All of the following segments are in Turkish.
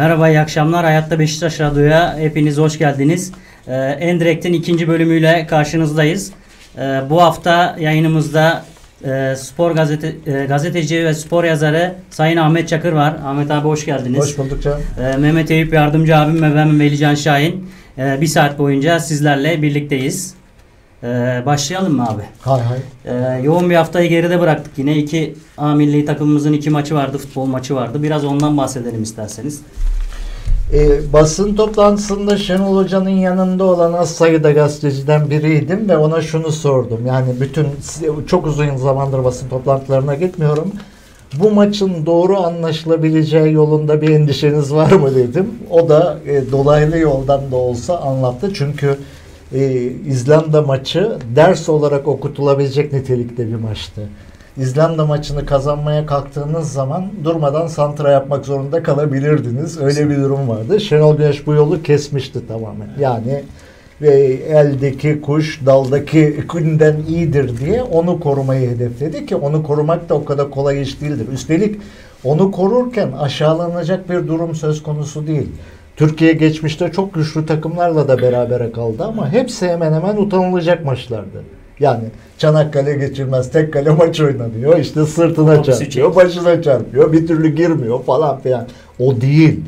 Merhaba, iyi akşamlar. Hayatta Beşiktaş Radyo'ya hepiniz hoş geldiniz. Ee, Endirekt'in ikinci bölümüyle karşınızdayız. Ee, bu hafta yayınımızda e, spor gazete, e, gazeteci ve spor yazarı Sayın Ahmet Çakır var. Ahmet abi hoş geldiniz. Hoş bulduk canım. Ee, Mehmet Eyüp yardımcı abim ve ben Velican Şahin. Ee, bir saat boyunca sizlerle birlikteyiz. Ee, başlayalım mı abi? Hay hay. Ee, yoğun bir haftayı geride bıraktık yine. iki A milli takımımızın iki maçı vardı, futbol maçı vardı. Biraz ondan bahsedelim isterseniz. Ee, basın toplantısında Şenol Hoca'nın yanında olan az sayıda gazeteciden biriydim ve ona şunu sordum. Yani bütün çok uzun zamandır basın toplantılarına gitmiyorum. Bu maçın doğru anlaşılabileceği yolunda bir endişeniz var mı dedim. O da e, dolaylı yoldan da olsa anlattı. Çünkü e, İzlanda maçı ders olarak okutulabilecek nitelikte bir maçtı. İzlanda maçını kazanmaya kalktığınız zaman durmadan santra yapmak zorunda kalabilirdiniz. Öyle bir durum vardı. Şenol Güneş bu yolu kesmişti tamamen. Yani ve eldeki kuş daldaki günden iyidir diye onu korumayı hedefledi ki onu korumak da o kadar kolay iş değildir. Üstelik onu korurken aşağılanacak bir durum söz konusu değil. Türkiye geçmişte çok güçlü takımlarla da berabere kaldı ama hepsi hemen hemen utanılacak maçlardı. Yani Çanakkale geçilmez tek kale maç oynanıyor. İşte sırtına çarpıyor, başına çarpıyor, bir türlü girmiyor falan filan. O değil.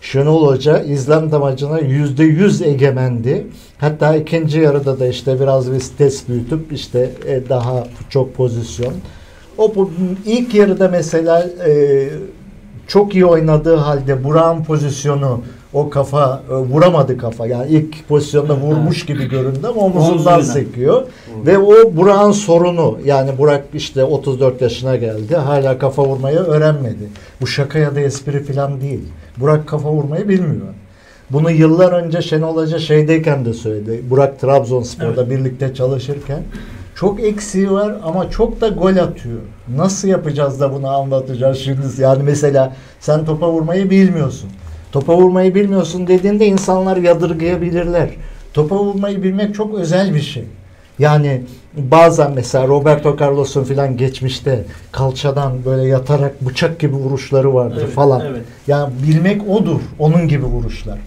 Şenol Hoca İzlanda maçına yüzde yüz egemendi. Hatta ikinci yarıda da işte biraz bir stes büyütüp işte e, daha çok pozisyon. O bu- ilk yarıda mesela e, çok iyi oynadığı halde Burak'ın pozisyonu o kafa e, vuramadı kafa. Yani ilk pozisyonda vurmuş gibi göründü ama omuzundan sekiyor. Ve o Burak'ın sorunu. Yani Burak işte 34 yaşına geldi. Hala kafa vurmayı öğrenmedi. Bu şaka ya da espri falan değil. Burak kafa vurmayı bilmiyor. Bunu yıllar önce Şenol Hoca şeydeyken de söyledi. Burak Trabzonspor'da birlikte çalışırken. Çok eksiği var ama çok da gol atıyor. Nasıl yapacağız da bunu anlatacağız şimdi? Yani mesela sen topa vurmayı bilmiyorsun. Topa vurmayı bilmiyorsun dediğinde insanlar yadırgayabilirler. Topa vurmayı bilmek çok özel bir şey. Yani bazen mesela Roberto Carlos'un filan geçmişte kalçadan böyle yatarak bıçak gibi vuruşları vardır Evet, falan. evet. Yani bilmek odur. Onun gibi vuruşlar.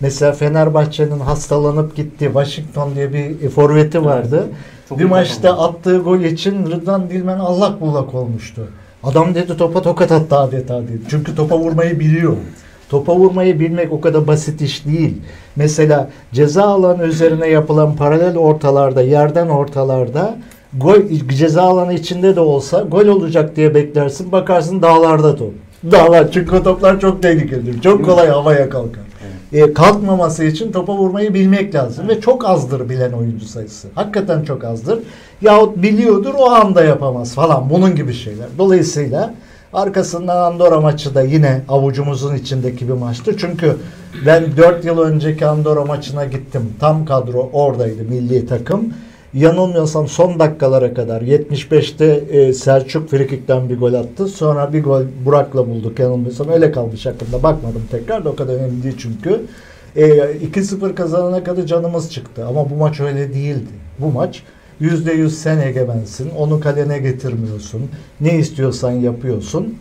Mesela Fenerbahçe'nin hastalanıp gitti Washington diye bir forveti vardı. Çok bir maçta performans. attığı gol için Rıdvan Dilmen allak bullak olmuştu. Adam dedi topa tokat attı adeta dedi. Çünkü topa vurmayı biliyor. Topa vurmayı bilmek o kadar basit iş değil. Mesela ceza alanı üzerine yapılan paralel ortalarda, yerden ortalarda gol ceza alanı içinde de olsa gol olacak diye beklersin. Bakarsın dağlarda top. Dağlar çünkü o toplar çok tehlikelidir. Çok kolay havaya kalkar. E, kalkmaması için topa vurmayı bilmek lazım ve çok azdır bilen oyuncu sayısı. Hakikaten çok azdır. Yahut biliyordur o anda yapamaz falan bunun gibi şeyler. Dolayısıyla arkasından Andorra maçı da yine avucumuzun içindeki bir maçtı. Çünkü ben 4 yıl önceki Andorra maçına gittim. Tam kadro oradaydı milli takım. Yanılmıyorsam son dakikalara kadar 75'te e, Selçuk Frikik'ten bir gol attı. Sonra bir gol Burak'la bulduk yanılmıyorsam. Öyle kalmış aklımda. Bakmadım tekrar da o kadar önemli değil çünkü. E, 2-0 kazanana kadar canımız çıktı. Ama bu maç öyle değildi. Bu maç %100 sen egemensin. Onu kalene getirmiyorsun. Ne istiyorsan yapıyorsun.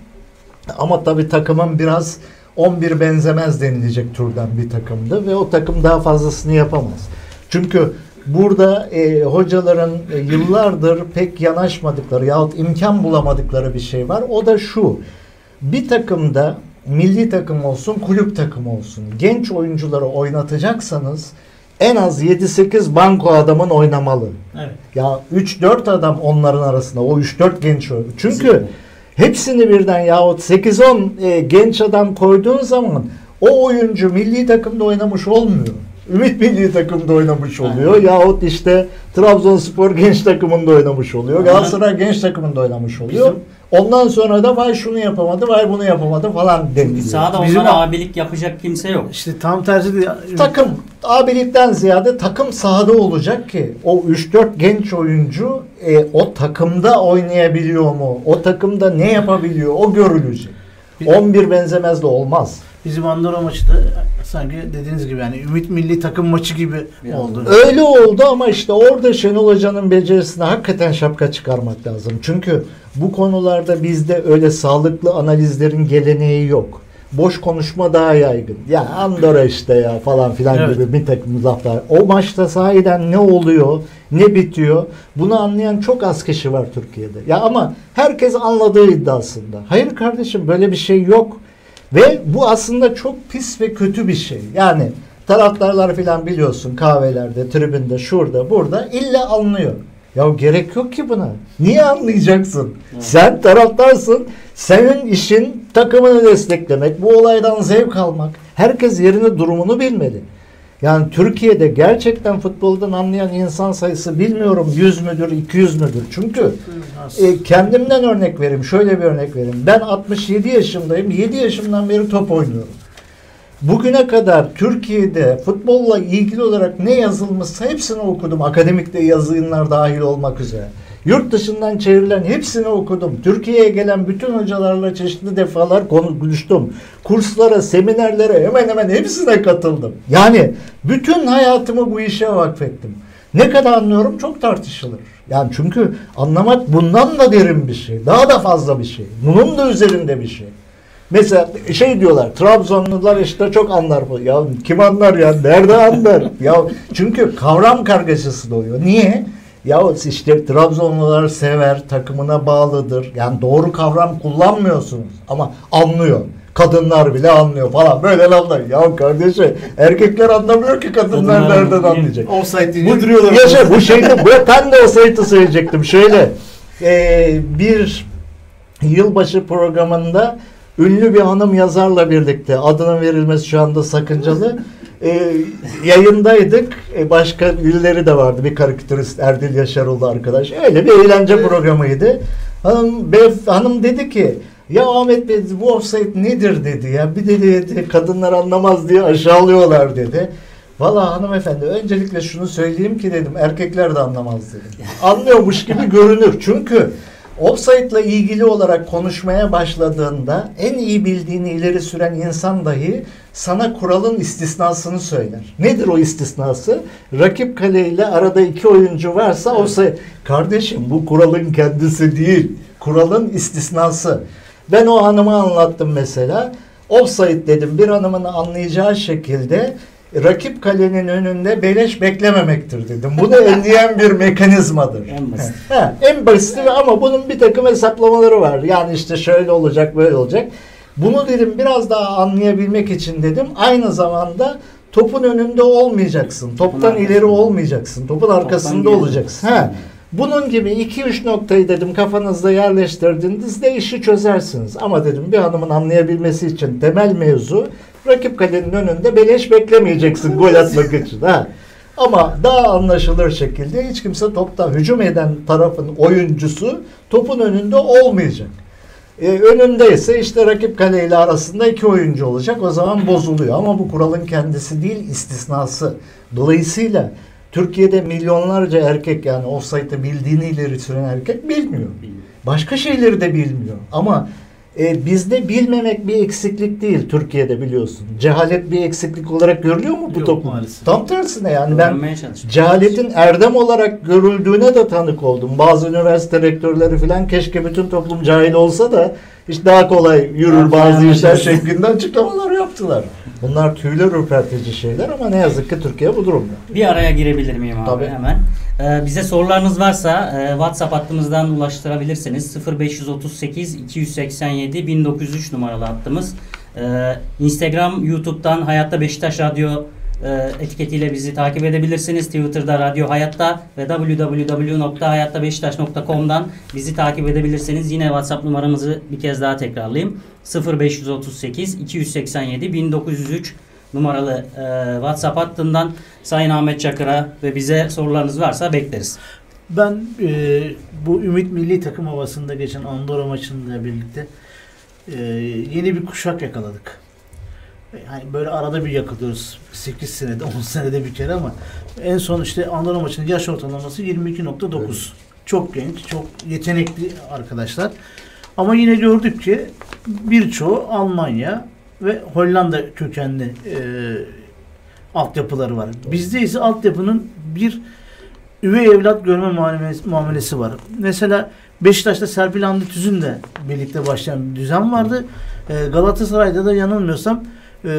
Ama tabii takımın biraz 11 benzemez denilecek türden bir takımdı ve o takım daha fazlasını yapamaz. Çünkü burada e, hocaların e, yıllardır pek yanaşmadıkları yahut imkan bulamadıkları bir şey var. O da şu. Bir takımda milli takım olsun, kulüp takımı olsun. Genç oyuncuları oynatacaksanız en az 7-8 banko adamın oynamalı. Evet. Ya 3-4 adam onların arasında. O 3-4 genç. Çünkü Kesinlikle. hepsini birden yahut 8-10 e, genç adam koyduğun zaman o oyuncu milli takımda oynamış olmuyor. Ümit milli takımda oynamış oluyor. Aynen. Yahut işte Trabzonspor genç takımında oynamış oluyor. Galatasaray genç takımında oynamış oluyor. Bizim- Ondan sonra da vay şunu yapamadı, vay bunu yapamadı falan deniliyor. Sahada Bizim- onlara abilik yapacak kimse yok. İşte tam tersi de Takım abilikten ziyade takım sahada olacak ki o 3-4 genç oyuncu e, o takımda oynayabiliyor mu? O takımda ne yapabiliyor? O görülecek. Bir- 11 benzemez de olmaz. Bizim Andorra maçı da sanki dediğiniz gibi yani Ümit Milli takım maçı gibi Biraz oldu. Öyle oldu ama işte orada Şenol Hoca'nın becerisine hakikaten şapka çıkarmak lazım. Çünkü bu konularda bizde öyle sağlıklı analizlerin geleneği yok. boş konuşma daha yaygın. Ya Andorra işte ya falan filan Evet. gibi bir takım laflar. O maçta sahiden ne oluyor, ne bitiyor bunu anlayan çok az kişi var Türkiye'de. Ya ama herkes anladığı iddiasında. Hayır kardeşim böyle bir şey yok. Ve bu aslında çok pis ve kötü bir şey. Yani taraftarlar filan biliyorsun kahvelerde, tribünde, şurada, burada illa anlıyor. Ya gerek yok ki buna. Niye anlayacaksın? Sen taraftarsın. Senin işin takımını desteklemek, bu olaydan zevk almak. Herkes yerini, durumunu bilmeli. Yani Türkiye'de gerçekten futboldan anlayan insan sayısı bilmiyorum 100 müdür, 200 müdür. Çünkü e, kendimden örnek vereyim. Şöyle bir örnek vereyim. Ben 67 yaşındayım. 7 yaşımdan beri top oynuyorum. Bugüne kadar Türkiye'de futbolla ilgili olarak ne yazılmışsa hepsini okudum. Akademikte yazılar dahil olmak üzere. Yurt dışından çevrilen hepsini okudum. Türkiye'ye gelen bütün hocalarla çeşitli defalar konuştum. Kurslara, seminerlere hemen hemen hepsine katıldım. Yani bütün hayatımı bu işe vakfettim. Ne kadar anlıyorum çok tartışılır. Yani çünkü anlamak bundan da derin bir şey. Daha da fazla bir şey. Bunun da üzerinde bir şey. Mesela şey diyorlar Trabzonlular işte çok anlar bu. Ya kim anlar ya? Nerede anlar? ya çünkü kavram kargaşası doğuyor. Niye? Ya işte Trabzonlular sever, takımına bağlıdır. Yani doğru kavram kullanmıyorsunuz ama anlıyor. Kadınlar bile anlıyor falan. Böyle laflar. Ya kardeşim erkekler anlamıyor ki kadınlar Kadınlar nereden anlayacak? Offside Bu, duruyorlar. yaşa, bu şeyde bu, ben de o sayıtı söyleyecektim. Şöyle e, bir yılbaşı programında ünlü bir hanım yazarla birlikte adının verilmesi şu anda sakıncalı. E, yayındaydık. E, başka ünlüleri de vardı. Bir karikatürist Erdil Yaşaroğlu arkadaş. Öyle bir eğlence programıydı. Hanım, beyef- hanım dedi ki ya Ahmet Bey bu offside nedir dedi ya. Bir de dedi, kadınlar anlamaz diye aşağılıyorlar dedi. Valla hanımefendi öncelikle şunu söyleyeyim ki dedim erkekler de anlamaz dedim. Anlıyormuş gibi görünür. Çünkü offside'la ilgili olarak konuşmaya başladığında en iyi bildiğini ileri süren insan dahi sana kuralın istisnasını söyler. Nedir o istisnası? Rakip kaleyle arada iki oyuncu varsa offside. Kardeşim bu kuralın kendisi değil. Kuralın istisnası. Ben o hanıma anlattım mesela. Offside dedim bir hanımın anlayacağı şekilde rakip kalenin önünde beleş beklememektir dedim. Bunu enleyen bir mekanizmadır. En basit. Ha, en basiti ama bunun bir takım hesaplamaları var. Yani işte şöyle olacak böyle olacak. Bunu dedim biraz daha anlayabilmek için dedim. Aynı zamanda topun önünde olmayacaksın. Toptan arkasında. ileri olmayacaksın. Topun arkasında geride. olacaksın. Ha. Bunun gibi 2-3 noktayı dedim kafanızda yerleştirdiğinizde işi çözersiniz. Ama dedim bir hanımın anlayabilmesi için temel mevzu rakip kalenin önünde beleş beklemeyeceksin gol atmak için. Ha. Ama daha anlaşılır şekilde hiç kimse topta hücum eden tarafın oyuncusu topun önünde olmayacak. Ee, önünde ise işte rakip kaleyle arasında iki oyuncu olacak. O zaman bozuluyor. Ama bu kuralın kendisi değil istisnası. Dolayısıyla Türkiye'de milyonlarca erkek yani offside'ı bildiğini ileri süren erkek bilmiyor. Başka şeyleri de bilmiyor. Ama e, bizde bilmemek bir eksiklik değil Türkiye'de biliyorsun. Cehalet bir eksiklik olarak görülüyor mu bu Yok, toplum? maalesef. Tam tersine yani ben Öğrenmeye cehaletin erdem olarak görüldüğüne de tanık oldum. Bazı üniversite rektörleri falan keşke bütün toplum cahil olsa da işte daha kolay yürür bazı işler şeklinde açıklamalar yaptılar. Bunlar tüyler ürpertici şeyler ama ne yazık ki Türkiye bu durumda. Bir araya girebilir miyim abi Tabii. hemen? Ee, bize sorularınız varsa e, WhatsApp hattımızdan ulaştırabilirsiniz. 0538 287 1903 numaralı hattımız. Ee, Instagram, YouTube'dan Hayatta Beşiktaş Radyo e, etiketiyle bizi takip edebilirsiniz. Twitter'da Radyo Hayatta ve www.hayattabeşiktaş.com'dan bizi takip edebilirsiniz. Yine WhatsApp numaramızı bir kez daha tekrarlayayım. 0538 287 1903 numaralı e, WhatsApp hattından Sayın Ahmet Çakır'a ve bize sorularınız varsa bekleriz. Ben e, bu Ümit Milli Takım havasında geçen Andorra maçında birlikte e, yeni bir kuşak yakaladık. E, Hani böyle arada bir yakalıyoruz. 8 senede, 10 senede bir kere ama en son işte Andorra maçının yaş ortalaması 22.9. Evet. Çok genç, çok yetenekli arkadaşlar. Ama yine gördük ki birçoğu Almanya ve Hollanda kökenli e, altyapıları var. Bizde ise altyapının bir üvey evlat görme muamelesi, var. Mesela Beşiktaş'ta Serpil Hamdi Tüzün de birlikte başlayan bir düzen vardı. E, Galatasaray'da da yanılmıyorsam e,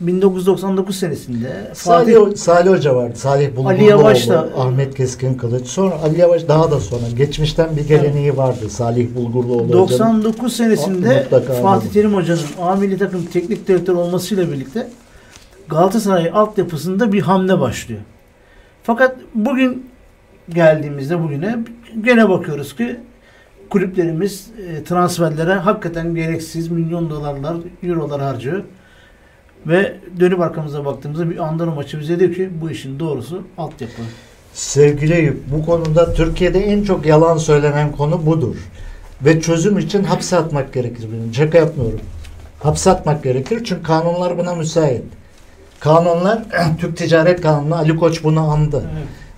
1999 senesinde Fatih Salih, Salih Hoca vardı. Salih Bulgurluoğlu, Ali Yavaş da- Ahmet Keskin Kılıç. Sonra Ali Yavaş daha da sonra. Geçmişten bir geleneği vardı Salih Bulgurluoğlu Hoca'nın. 99 senesinde Mutlaka Fatih. Terim Hoca'nın A milli takım teknik direktör olmasıyla birlikte Galatasaray altyapısında bir hamle başlıyor. Fakat bugün geldiğimizde bugüne gene bakıyoruz ki kulüplerimiz e, transferlere hakikaten gereksiz milyon dolarlar, eurolar harcıyor. Ve dönüp arkamıza baktığımızda bir Andorra maçı bize diyor ki bu işin doğrusu altyapı. Sevgili Eyüp, bu konuda Türkiye'de en çok yalan söylenen konu budur. Ve çözüm için hapse atmak gerekir. Benim. Şaka yapmıyorum. Hapse atmak gerekir çünkü kanunlar buna müsait. Kanunlar, Türk Ticaret Kanunu, Ali Koç bunu andı.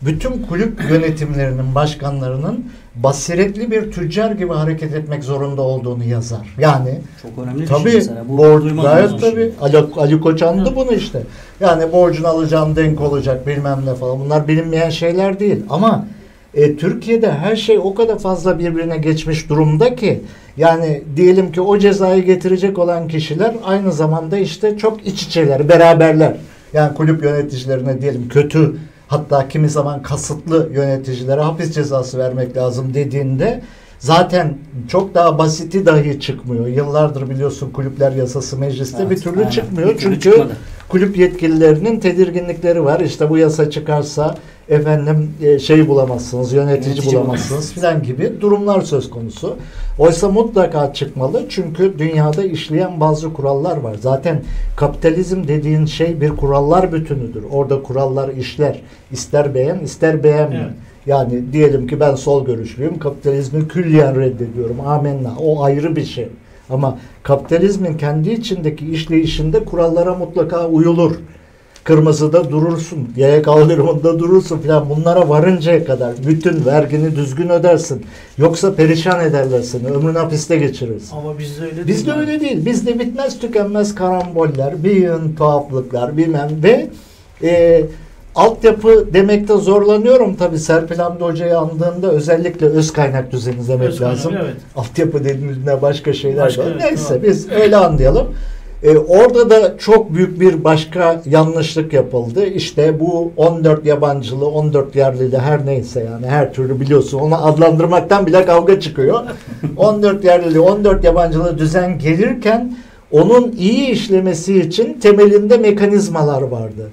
Bütün kulüp yönetimlerinin, başkanlarının basiretli bir tüccar gibi hareket etmek zorunda olduğunu yazar. Yani Çok önemli bir şey Tabii mesela. Bu duymadığımız gayet tabii. Ali, Ali Koç andı bunu işte. Yani borcunu alacağın denk olacak bilmem ne falan. Bunlar bilinmeyen şeyler değil. Ama e, Türkiye'de her şey o kadar fazla birbirine geçmiş durumda ki yani diyelim ki o cezayı getirecek olan kişiler aynı zamanda işte çok iç içeler, beraberler. Yani kulüp yöneticilerine diyelim kötü hatta kimi zaman kasıtlı yöneticilere hapis cezası vermek lazım dediğinde zaten çok daha basiti dahi çıkmıyor. Yıllardır biliyorsun kulüpler yasası mecliste Evet, bir türlü aynen. çıkmıyor. Bir türlü Çünkü çıkmadı. kulüp yetkililerinin tedirginlikleri var. İşte bu yasa çıkarsa efendim e, şey bulamazsınız, yönetici, Yönetici bulamazsınız filan gibi durumlar söz konusu. Oysa mutlaka çıkmalı çünkü dünyada işleyen bazı kurallar var. Zaten kapitalizm dediğin şey bir kurallar bütünüdür. Orada kurallar işler. İster beğen, ister beğenme. Evet. Yani diyelim ki ben sol görüşlüyüm, kapitalizmi külliyen reddediyorum. Amenna. O ayrı bir şey. Ama kapitalizmin kendi içindeki işleyişinde kurallara mutlaka uyulur. Kırmızıda durursun, yaya kaldırımında durursun filan bunlara varıncaya kadar bütün vergini düzgün ödersin. Yoksa perişan ederler seni, ömrünü hapiste geçirirsin. Ama bizde öyle Bizde değil. öyle değil. Bizde bitmez tükenmez karamboller, bir yığın tuhaflıklar bilmem ve e, altyapı demekte zorlanıyorum tabi Serpil Hamdi Hoca'yı andığımda özellikle öz kaynak düzeni demek Öz kaynak, lazım. evet. Altyapı dediğimizde başka şeyler Başka, var. evet, Neyse tamam. biz öyle anlayalım. E, orada da çok büyük bir başka yanlışlık yapıldı. İşte bu 14 yabancılı, 14 yerlili her neyse yani her türlü biliyorsun onu adlandırmaktan bile kavga çıkıyor. 14 yerlili, 14 yabancılı düzen gelirken onun iyi işlemesi için temelinde mekanizmalar vardı.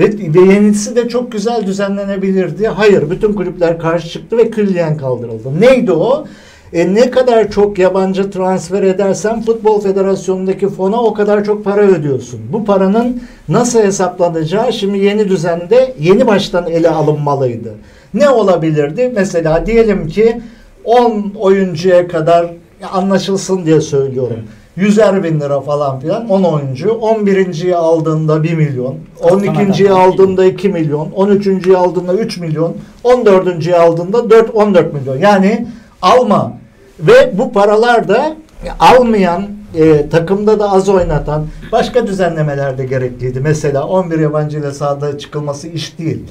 Ve ve yenisi de çok güzel düzenlenebilirdi. Hayır, bütün kulüpler karşı çıktı ve külliyen kaldırıldı. Neydi o? E, ne kadar çok yabancı transfer edersen Futbol Federasyonu'ndaki fona o kadar çok para ödüyorsun. Bu paranın nasıl hesaplanacağı şimdi yeni düzende yeni baştan ele alınmalıydı. Ne olabilirdi? Mesela diyelim ki 10 oyuncuya kadar anlaşılsın diye söylüyorum. 100'er bin lira falan filan 10 oyuncu. 11.yi aldığında 1 milyon. 12.yi aldığında 2 milyon. 13.yi aldığında 3 milyon. 14.yi aldığında 4 14 milyon. Yani alma. Ve bu paralar da almayan e, takımda da az oynatan başka düzenlemeler de gerekliydi. Mesela 11 yabancı ile sahada çıkılması iş değil.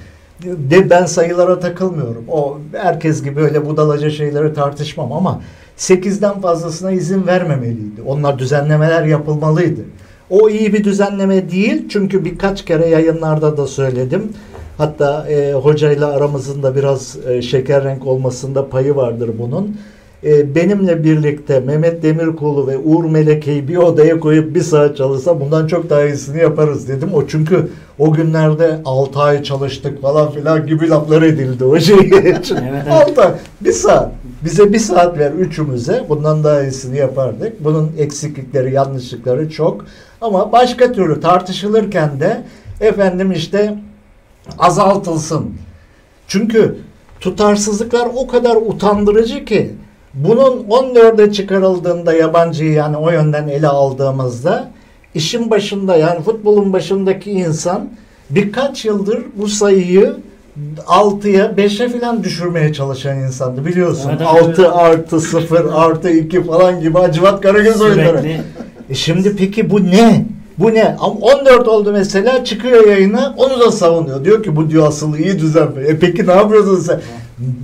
De ben sayılara takılmıyorum. O herkes gibi öyle budalaca şeyleri tartışmam ama 8'den fazlasına izin vermemeliydi. Onlar düzenlemeler yapılmalıydı. O iyi bir düzenleme değil çünkü birkaç kere yayınlarda da söyledim. Hatta e, hocayla aramızın da biraz e, şeker renk olmasında payı vardır bunun. E, benimle birlikte Mehmet Demirkolu ve Uğur Meleke'yi bir odaya koyup bir saat çalışsa bundan çok daha iyisini yaparız dedim. O çünkü o günlerde 6 ay çalıştık falan filan gibi laflar edildi o şey için. Evet, evet. 6 ay, bir saat. Bize bir saat ver üçümüze bundan daha iyisini yapardık. Bunun eksiklikleri, yanlışlıkları çok. Ama başka türlü tartışılırken de efendim işte azaltılsın. Çünkü tutarsızlıklar o kadar utandırıcı ki bunun 14'e çıkarıldığında yabancıyı yani o yönden ele aldığımızda işin başında yani futbolun başındaki insan birkaç yıldır bu sayıyı 6'ya 5'e falan düşürmeye çalışan insandı biliyorsun. Evet, evet, 6 evet. artı 0 artı 2 falan gibi Acıvat Karagöz oyunları. E şimdi peki bu ne? Bu ne? Ama 14 oldu mesela çıkıyor yayına onu da savunuyor. Diyor ki bu diyor asıl iyi düzen. E peki ne yapıyorsun sen?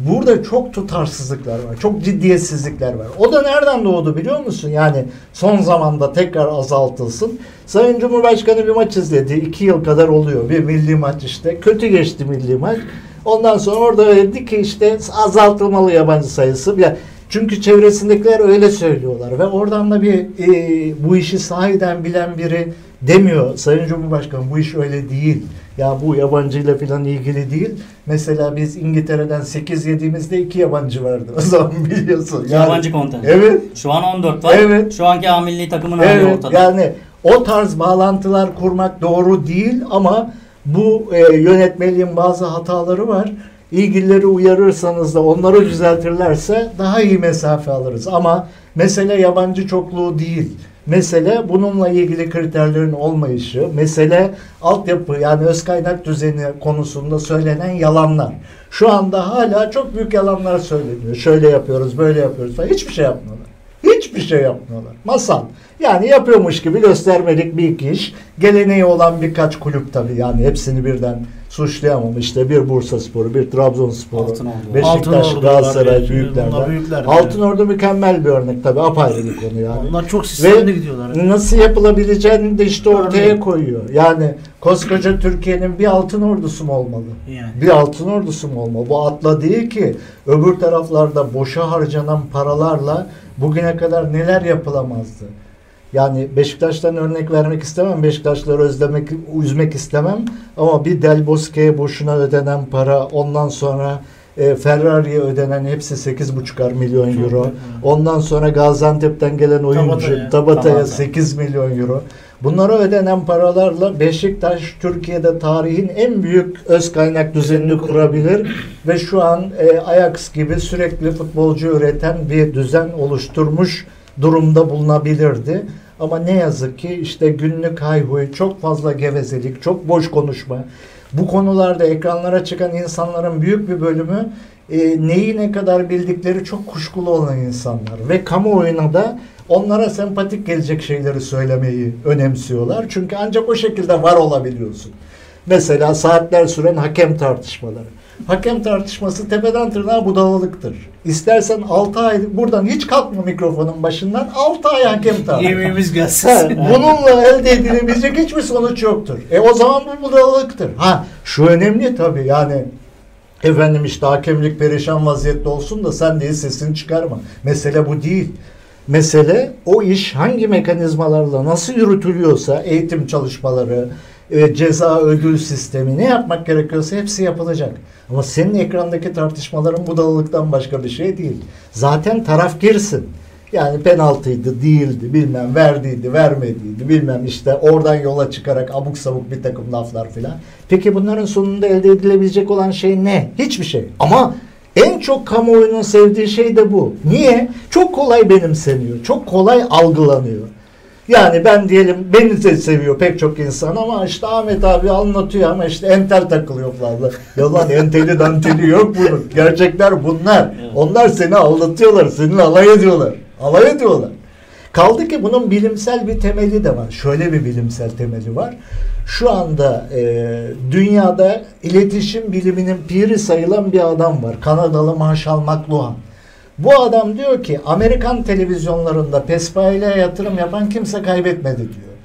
Burada çok tutarsızlıklar var. Çok ciddiyetsizlikler var. O da nereden doğdu biliyor musun? Yani son zamanda tekrar azaltılsın. Sayın Cumhurbaşkanı bir maç izledi. iki yıl kadar oluyor. Bir milli maç işte. Kötü geçti milli maç. Ondan sonra orada dedi ki işte azaltılmalı yabancı sayısı. Ya çünkü çevresindekiler öyle söylüyorlar ve oradan da bir e, bu işi sahiden bilen biri demiyor. Sayın Cumhurbaşkanı bu iş öyle değil. Ya bu yabancıyla falan ilgili değil. Mesela biz İngiltere'den 8 yediğimizde 2 yabancı vardı. O zaman biliyorsun. Yani- Yabancı konten. Evet. Şu an 14 var. Evet. Şu anki A milli takımın Evet ortada. yani o tarz bağlantılar kurmak doğru değil ama bu e, yönetmeliğin bazı hataları var. İlgilileri uyarırsanız da onları düzeltirlerse daha iyi mesafe alırız. Ama mesele yabancı çokluğu değil. Mesele bununla ilgili kriterlerin olmayışı, mesele altyapı yani öz kaynak düzeni konusunda söylenen yalanlar. Şu anda hala çok büyük yalanlar söyleniyor. Şöyle yapıyoruz, böyle yapıyoruz falan. Hiçbir şey yapmıyorlar. Hiçbir şey yapmıyorlar. Masal. Yani yapıyormuş gibi göstermelik bir iki iş. Geleneği olan birkaç kulüp tabii yani hepsini birden suçlayamam. İşte bir Bursa Sporu, bir Trabzonsporu. Beşiktaş, Altınordu Galatasaray bunlar büyüklerden. büyükler. Altınordu mükemmel bir örnek tabii apayrı bir konu yani. Onlar çok sistemli gidiyorlar. Nasıl yapılabileceğini de işte ortaya Örneğin. koyuyor. Yani koskoca Türkiye'nin bir altın ordusu mu olmalı? Yani. Bir altın ordusu mu olmalı? Bu atla değil ki öbür taraflarda boşa harcanan paralarla bugüne kadar neler yapılamazdı? Yani Beşiktaş'tan örnek vermek istemem. Beşiktaşları özlemek, üzmek istemem. Ama bir Del Bosque'ye boşuna ödenen para, ondan sonra e, Ferrari'ye ödenen hepsi 8,5 milyon Çok euro. Ondan sonra Gaziantep'ten gelen oyuncu Tabata'ya. Tabata'ya Tabata. 8 milyon euro. Bunlara ödenen paralarla Beşiktaş Türkiye'de tarihin en büyük öz kaynak düzenini kurabilir ve şu an e, Ajax gibi sürekli futbolcu üreten bir düzen oluşturmuş durumda bulunabilirdi. Ama ne yazık ki işte günlük hayhuy, çok fazla gevezelik, çok boş konuşma. Bu konularda ekranlara çıkan insanların büyük bir bölümü e, neyi ne kadar bildikleri çok kuşkulu olan insanlar ve kamuoyuna da onlara sempatik gelecek şeyleri söylemeyi önemsiyorlar. Çünkü ancak o şekilde var olabiliyorsun. Mesela saatler süren hakem tartışmaları. Hakem tartışması tepeden tırnağa budalalıktır. İstersen 6 ay buradan hiç kalkma mikrofonun başından 6 ay hakem tartışması. Yemeğimiz gelsin. Ha, bununla elde edilebilecek hiçbir sonuç yoktur. E o zaman bu budalalıktır. Ha şu önemli tabii yani efendim işte hakemlik perişan vaziyette olsun da sen değil sesini çıkarma. Mesele bu değil. Mesele o iş hangi mekanizmalarla nasıl yürütülüyorsa eğitim çalışmaları, e, ceza ödül sistemi ne yapmak gerekiyorsa hepsi yapılacak. Ama senin ekrandaki tartışmaların budalalıktan başka bir şey değil. Zaten taraf girsin. Yani penaltıydı, değildi, bilmem verdiydi, vermediydi, bilmem işte oradan yola çıkarak abuk sabuk bir takım laflar filan. Peki bunların sonunda elde edilebilecek olan şey ne? Hiçbir şey. Ama en çok kamuoyunun sevdiği şey de bu. Niye? Çok kolay benimseniyor, çok kolay algılanıyor. Yani ben diyelim beni de seviyor pek çok insan ama işte Ahmet abi anlatıyor ama işte entel takılıyor fazla. Ya lan enteli danteli yok bunun. Gerçekler bunlar. Onlar seni aldatıyorlar, seninle alay ediyorlar. Alay ediyorlar. Kaldı ki bunun bilimsel bir temeli de var. Şöyle bir bilimsel temeli var. Şu anda e, dünyada iletişim biliminin piri sayılan bir adam var. Kanadalı Marshall McLuhan. Bu adam diyor ki Amerikan televizyonlarında pespayeyle yatırım yapan kimse kaybetmedi diyor.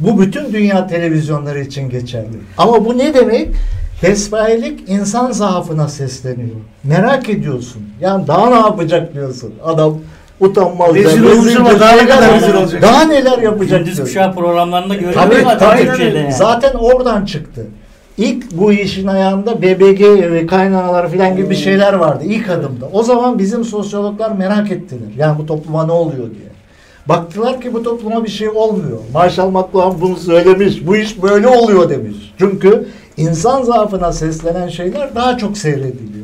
Bu bütün dünya televizyonları için geçerli. Ama bu ne demek? Pespayelik insan zaafına sesleniyor. Merak ediyorsun. Yani daha ne yapacak diyorsun. Adam utanmaz. Rezil olmuş ama daha ne kadar rezil olacak? Daha neler yapacak Gündüz diyor. kuşağı programlarında görüyoruz Tabii, tabii. Zaten oradan çıktı. İlk bu işin ayağında BBG ve kaynağı falan gibi bir şeyler vardı ilk adımda. O zaman bizim sosyologlar merak ettiler. Yani bu topluma ne oluyor diye. Baktılar ki bu topluma bir şey olmuyor. Marshall McLuhan bunu söylemiş. Bu iş böyle oluyor demiş. Çünkü insan zaafına seslenen şeyler daha çok seyrediliyor.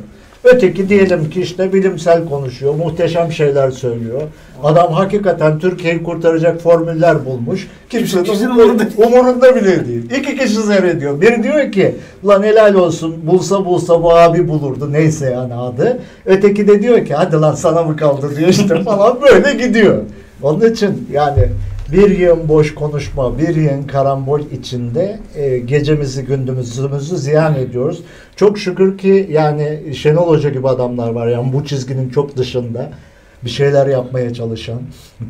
Öteki diyelim ki işte bilimsel konuşuyor, muhteşem şeyler söylüyor. Adam hakikaten Türkiye'yi kurtaracak formüller bulmuş. Kimsenin umurunda, umurunda umurunda bile değil. İki kişi seyrediyor. Biri diyor ki lan helal olsun bulsa bulsa bu abi bulurdu neyse yani adı. Öteki de diyor ki hadi lan sana mı kaldı diyor işte falan böyle gidiyor. Onun için yani Bir yığın boş konuşma, bir yığın karambol içinde e, gecemizi gündüzümüzü ziyan ediyoruz. Çok şükür ki yani Şenol Hoca gibi adamlar var. Yani bu çizginin çok dışında bir şeyler yapmaya çalışan.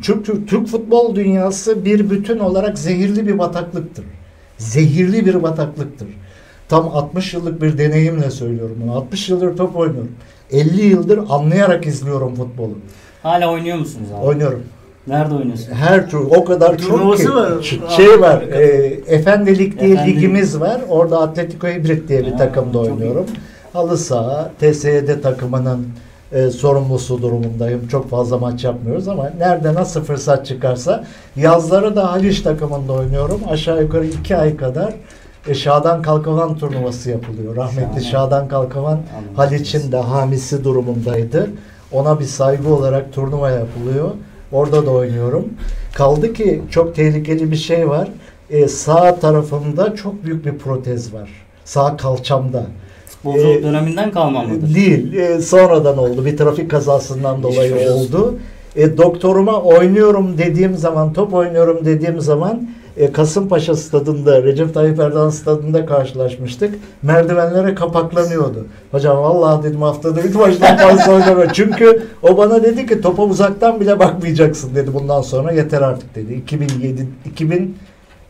Çünkü Türk futbol dünyası bir bütün olarak zehirli bir bataklıktır. Zehirli bir bataklıktır. Tam 60 yıllık bir deneyimle söylüyorum bunu. 60 yıldır top oynuyorum. 50 yıldır anlayarak izliyorum futbolu. Hala oynuyor musunuz abi? Oynuyorum. Nerede oynuyorsun? Her tür o kadar çok Turnuvası ki var. Şey var. E, Efendilik diye Efendilik. ligimiz var. Orada Atletico Hibrit diye bir Ha, takımda çok oynuyorum. Halı saha, TSYD takımının e, sorumlusu durumundayım. Çok fazla maç yapmıyoruz ama nerede nasıl fırsat çıkarsa yazları da Haliç takımında oynuyorum. Aşağı yukarı iki ay kadar e, Şadan Kalkavan turnuvası yapılıyor. Rahmetli Şahane. Şadan Kalkavan. Haliç'in de hamisi durumundaydı. Ona bir saygı olarak turnuva yapılıyor. Orada da oynuyorum. Kaldı ki çok tehlikeli bir şey var. Ee, sağ tarafımda çok büyük bir protez var. Sağ kalçamda. Futbolculuk Ee, döneminden kalma mıdır? Değil. e, sonradan oldu. Bir trafik kazasından dolayı olsun. oldu. E, doktoruma oynuyorum dediğim zaman, top oynuyorum dediğim zaman e, Kasımpaşa stadında, Recep Tayyip Erdoğan stadında karşılaşmıştık. Merdivenlere kapaklanıyordu. Hocam vallahi dedim haftada bir maçtan fazla oynama. Çünkü o bana dedi ki topa uzaktan bile bakmayacaksın dedi bundan sonra yeter artık dedi. 2007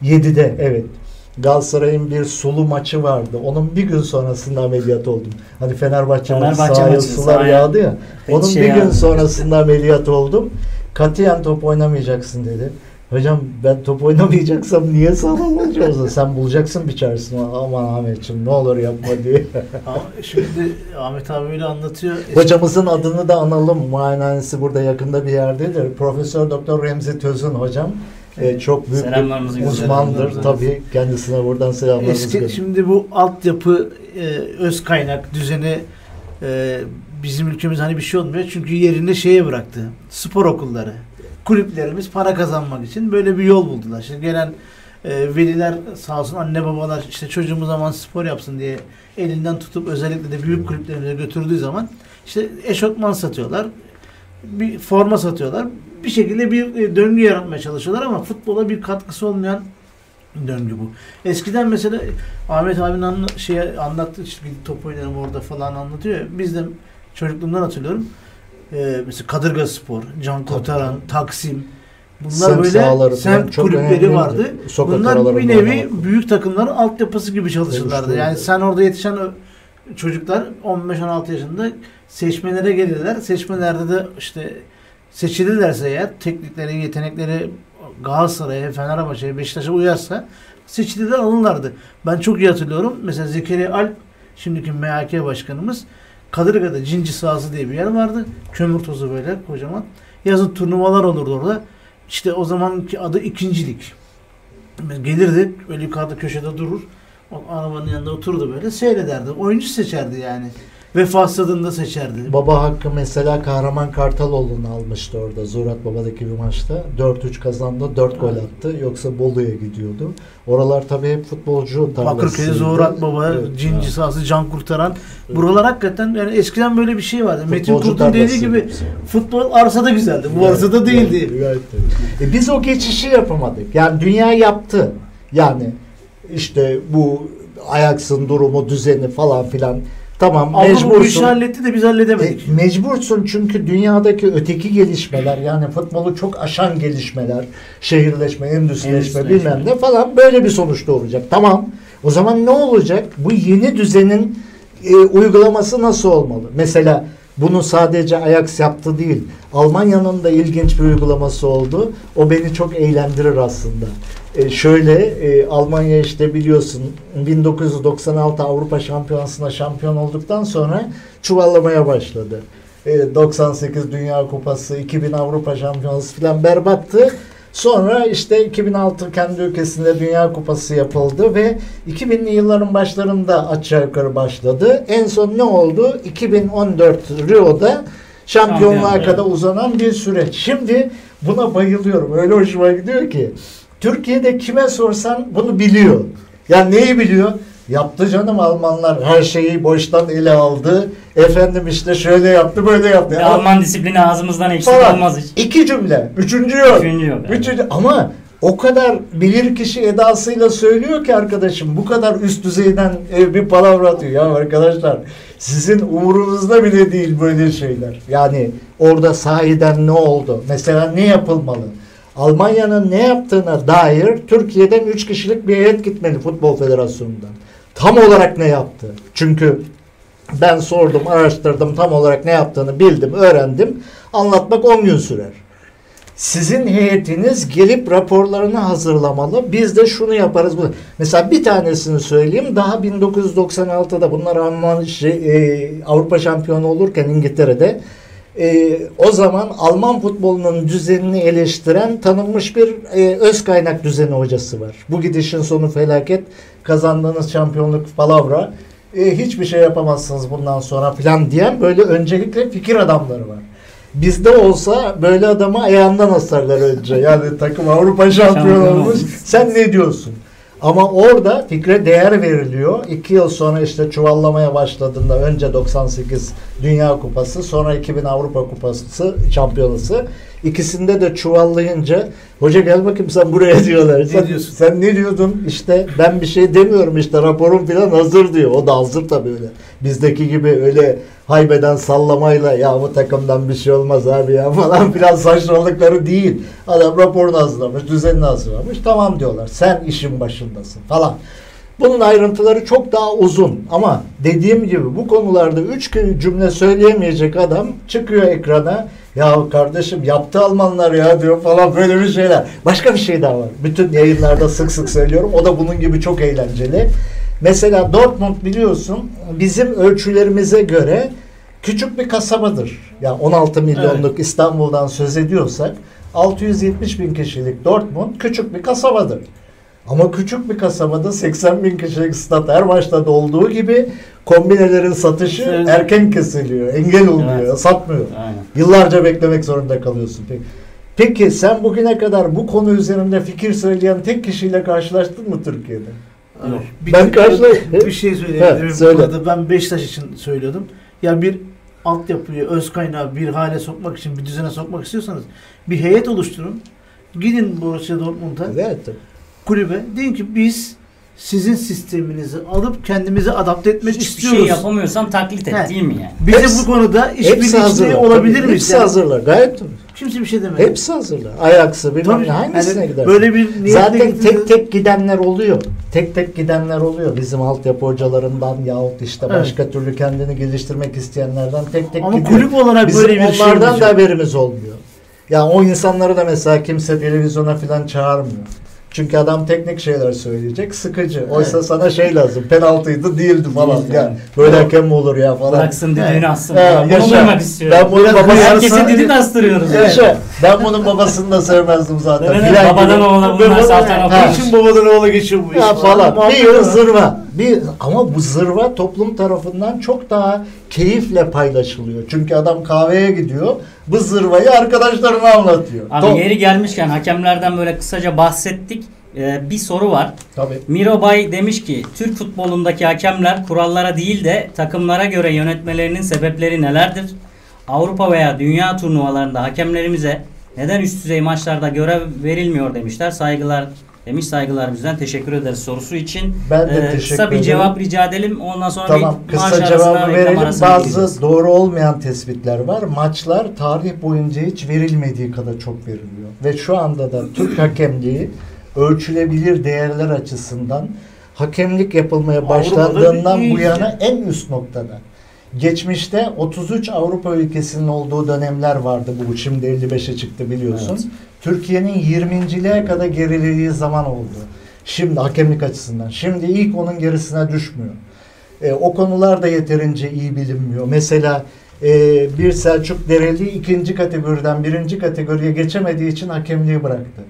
2007'de evet. Galatasaray'ın bir sulu maçı vardı. Onun bir gün sonrasında ameliyat oldum. Hani Fenerbahçe, Fenerbahçe sahaya maçı, sular sahaya yağdı ya. Pek Onun şey bir gün sonrasında ameliyat oldum. Katiyen top oynamayacaksın dedi. Hocam ben top oynamayacaksam niye sağlam olacağız? Sen bulacaksın bir çaresini. Aman Ahmetciğim ne olur yapma diye. Şimdi Ahmet abi öyle anlatıyor. Hocamızın adını da analım. Muayenehanesi burada yakında bir yerdedir. Profesör Doktor Remzi Tözün hocam. Ee, çok büyük bir uzmandır tabii. Kendisine buradan selamlarımızı Eski gönderiyoruz. şimdi bu altyapı e, öz kaynak düzeni e, bizim ülkemiz hani bir şey olmuyor çünkü yerini şeye bıraktı. Spor okulları. Kulüplerimiz para kazanmak için böyle bir yol buldular. Şimdi gelen e, veliler sağ olsun anne babalar işte çocuğumuz zaman spor yapsın diye elinden tutup özellikle de büyük kulüplerimize götürdüğü zaman işte eşofman satıyorlar. Bir forma satıyorlar. Bir şekilde bir e, döngü yaratmaya çalışıyorlar ama futbola bir katkısı olmayan döngü bu. Eskiden mesela Ahmet abinin anla, şey anlattı işte top oynarım orada falan anlatıyor. Biz de çocukluğumdan hatırlıyorum. Ee, mesela Kadırga Spor, Can Kurtaran, Taksim. Bunlar Semt böyle semt kulüpleri vardı. Sokak Bunlar bir nevi oynamak. büyük takımların altyapısı gibi çalışırlardı. Yani sen orada yetişen çocuklar 15-16 yaşında seçmelere gelirler. Seçmelerde de işte seçilirlerse eğer teknikleri, yetenekleri Galatasaray'a, Fenerbahçe'ye, Beşiktaş'a uyarsa seçilirler alırlardı. Ben çok iyi hatırlıyorum. Mesela Zekeriya Alp şimdiki MHK başkanımız Kadırga'da Cinci sahası diye bir yer vardı. Kömür tozu böyle kocaman. Yazın turnuvalar olurdu orada. İşte o zamanki adı ikincilik. Gelirdi böyle yukarıda köşede durur. O arabanın yanında oturdu böyle seyrederdi. Oyuncu seçerdi yani. Vefa stadında seçerdi. Baba hakkı mesela Kahraman Kartaloğlu'nu almıştı orada Zurat Baba'daki bir maçta. 4-3 kazandı, 4 gol attı. Yoksa Bolu'ya gidiyordu. Oralar tabii hep futbolcu Bakırköy, tarlasıydı. Zuhurat Baba, Evet, Cinci evet. sahası, Can Kurtaran. Evet. Buralar hakikaten yani eskiden böyle bir şey vardı. Metin Futbolcu Kurt'un dediği gibi futbol arsada güzeldi. Bu arsada değildi. Evet, evet. E biz o geçişi yapamadık. Yani dünya yaptı. Yani işte bu Ajax'ın durumu, düzeni falan filan. Tamam Avrupa bu işi mecbursun. halletti de biz halledemedik. E, mecbursun çünkü dünyadaki öteki gelişmeler yani futbolu çok aşan gelişmeler, şehirleşme, endüstrileşme bilmem ne falan böyle bir sonuçta olacak. Tamam. O zaman ne olacak? Bu yeni düzenin e, uygulaması nasıl olmalı? Mesela bunu sadece Ajax yaptı değil. Almanya'nın da ilginç bir uygulaması oldu. O beni çok eğlendirir aslında. E, şöyle e, Almanya işte biliyorsun 1996 Avrupa Şampiyonası'nda şampiyon olduktan sonra çuvallamaya başladı. E, 98 Dünya Kupası, 2000 Avrupa Şampiyonası falan berbattı. Sonra işte 2006 kendi ülkesinde Dünya Kupası yapıldı ve 2000'li yılların başlarında aşağı yukarı başladı. En son ne oldu? 2014 Rio'da şampiyonluğa Şampiyon, kadar uzanan bir süreç. Şimdi buna bayılıyorum. Öyle hoşuma gidiyor ki. Türkiye'de kime sorsan bunu biliyor. Yani neyi biliyor? Yaptı canım Almanlar. Her şeyi baştan ele aldı. Efendim işte şöyle yaptı böyle yaptı. Bir Alman disiplini ağzımızdan eksik Falan. olmaz hiç. İki cümle. Üçüncü yok. Üçüncü yok, evet. Üçüncü- Ama o kadar bilir kişi edasıyla söylüyor ki arkadaşım bu kadar üst düzeyden e, bir palavra atıyor. Ya arkadaşlar sizin umurunuzda bile değil böyle şeyler. Yani orada sahiden ne oldu? Mesela ne yapılmalı? Almanya'nın ne yaptığına dair Türkiye'den 3 kişilik bir heyet gitmeli Futbol Federasyonu'ndan. Tam olarak ne yaptı? Çünkü ben sordum, araştırdım, tam olarak ne yaptığını bildim, öğrendim. Anlatmak 10 gün sürer. Sizin heyetiniz gelip raporlarını hazırlamalı. Biz de şunu yaparız. Mesela bir tanesini söyleyeyim. Daha 1996'da bunlar Alman şey, e, Avrupa şampiyonu olurken İngiltere'de e, o zaman Alman futbolunun düzenini eleştiren tanınmış bir e, öz kaynak düzeni hocası var. Bu gidişin sonu felaket. Kazandığınız şampiyonluk palavra. E, hiçbir şey yapamazsınız bundan sonra filan diyen böyle öncelikle fikir adamları var. Bizde olsa böyle adamı ayağından asarlar önce. Yani takım Avrupa şampiyonu Şampiyon olmuş. olmuş. Sen ne diyorsun? Ama orada fikre değer veriliyor. İki yıl sonra işte çuvallamaya başladığında önce 98 Dünya Kupası sonra 2000 Avrupa Kupası şampiyonası. İkisinde de çuvallayınca hoca gel bakayım sen buraya diyorlar. Ne sen, diyorsun? sen ne diyordun? İşte ben bir şey demiyorum işte raporum falan hazır diyor. O da hazır tabii öyle. Bizdeki gibi öyle haybeden sallamayla ya bu takımdan bir şey olmaz abi ya falan filan saçmalıkları değil. Adam raporunu hazırlamış, düzenini hazırlamış. Tamam diyorlar. Sen işin başındasın falan. Bunun ayrıntıları çok daha uzun ama dediğim gibi bu konularda üç cümle söyleyemeyecek adam çıkıyor ekrana ya kardeşim yaptı Almanlar ya diyor falan böyle bir şeyler. Başka bir şey daha var. Bütün yayınlarda sık sık söylüyorum. O da bunun gibi çok eğlenceli. Mesela Dortmund biliyorsun bizim ölçülerimize göre küçük bir kasabadır. Yani 16 milyonluk İstanbul'dan söz ediyorsak 670 bin kişilik Dortmund küçük bir kasabadır. Ama küçük bir kasabada 80 bin kişilik stat her maçta da olduğu gibi kombinelerin satışı Evet. erken kesiliyor. Engel oluyor. Evet. Satmıyor. Aynen. Yıllarca beklemek zorunda kalıyorsun. Peki, peki sen bugüne kadar bu konu üzerinde fikir söyleyen tek kişiyle karşılaştın mı Türkiye'de? Yok. Bir, Ben karşı- bir şey söyleyebilirim. Bu söyle. konuda. Ben Beşiktaş için söylüyordum. Ya bir altyapıyı, öz kaynağı bir hale sokmak için, bir düzene sokmak istiyorsanız bir heyet oluşturun. Gidin Borussia Dortmund'a, Evet. kulübe. Deyin ki biz sizin sisteminizi alıp kendimize adapte etmek Hiçbir istiyoruz. şey yapamıyorsan taklit et He. değil mi yani? Bize Hepsi- bu konuda hazırlar. olabilir miyiz? Hepsi Yani hazırlar. Gayet tabii. Kimse bir şey demedi. Hepsi hazırlar. Ayaksı bilmem ne hangisine yani gider? Böyle bir Zaten gidiyor. tek tek gidenler oluyor. Tek tek gidenler oluyor. Bizim altyapı hocalarından yahut işte Evet. başka türlü kendini geliştirmek isteyenlerden tek tek Ama gidiyor. kulüp olarak Bizim böyle bir şey onlardan da haberimiz olmuyor. Yani o insanları da mesela kimse televizyona falan çağırmıyor. Çünkü adam teknik şeyler söyleyecek. Sıkıcı. Oysa Evet. sana şey lazım. Penaltıydı değildi falan. Değildi, Yani evet. böyle hakem mi olur ya falan. Bıraksın Evet. assın. He, falan. Bunu yaşa. duymak istiyorum. Ben bunun Biraz babası Herkese düdük astırıyoruz. yani. Yaşa. Ben bunun babasını da sevmezdim zaten. Evet, Filan babadan gibi. oğula bunlar zaten Ha. Geçin babadan oğla geçiyor bu iş. Ya falan. Muhabbet Bir zırva. Bir, ama bu zırva toplum tarafından çok daha keyifle paylaşılıyor. Çünkü adam kahveye gidiyor. Bu zırvayı arkadaşlarına anlatıyor. Abi Top- yeri gelmişken hakemlerden böyle kısaca bahsettik. Ee, bir soru var. Tabii. Miro Bay demiş ki Türk futbolundaki hakemler kurallara değil de takımlara göre yönetmelerinin sebepleri nelerdir? Avrupa veya dünya turnuvalarında hakemlerimize neden üst düzey maçlarda görev verilmiyor demişler. Saygılar demiş saygılar bizden teşekkür ederiz sorusu için. Ben de Ee, teşekkür Kısa bir cevap rica edelim. Ondan sonra Tamam bir kısa cevabı verelim. Bazı gireceğiz. doğru olmayan tespitler var. Maçlar tarih boyunca hiç verilmediği kadar çok veriliyor. Ve şu anda da Türk hakemliği ölçülebilir değerler açısından hakemlik yapılmaya başlandığından bu yana en üst noktada. Geçmişte 33 Avrupa ülkesinin olduğu dönemler vardı bu. Şimdi 55'e çıktı biliyorsun. Evet. Türkiye'nin 20.liğe kadar gerilediği zaman oldu. Şimdi hakemlik açısından. Şimdi ilk onun gerisine düşmüyor. E, o konular da yeterince iyi bilinmiyor. Mesela e, bir Selçuk Dereli ikinci kategoriden birinci kategoriye geçemediği için hakemliği bıraktı.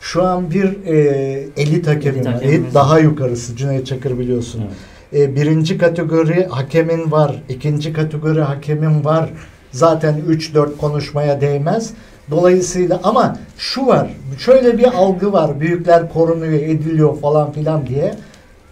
Şu an bir e, elit hakemi Elit Elit daha yukarısı. Cüneyt Çakır biliyorsun. Evet. E, birinci kategori hakemin var. ikinci kategori hakemin var. Zaten 3-4 konuşmaya değmez. Dolayısıyla ama şu var. Şöyle bir algı var. Büyükler korunuyor, ediliyor falan filan diye.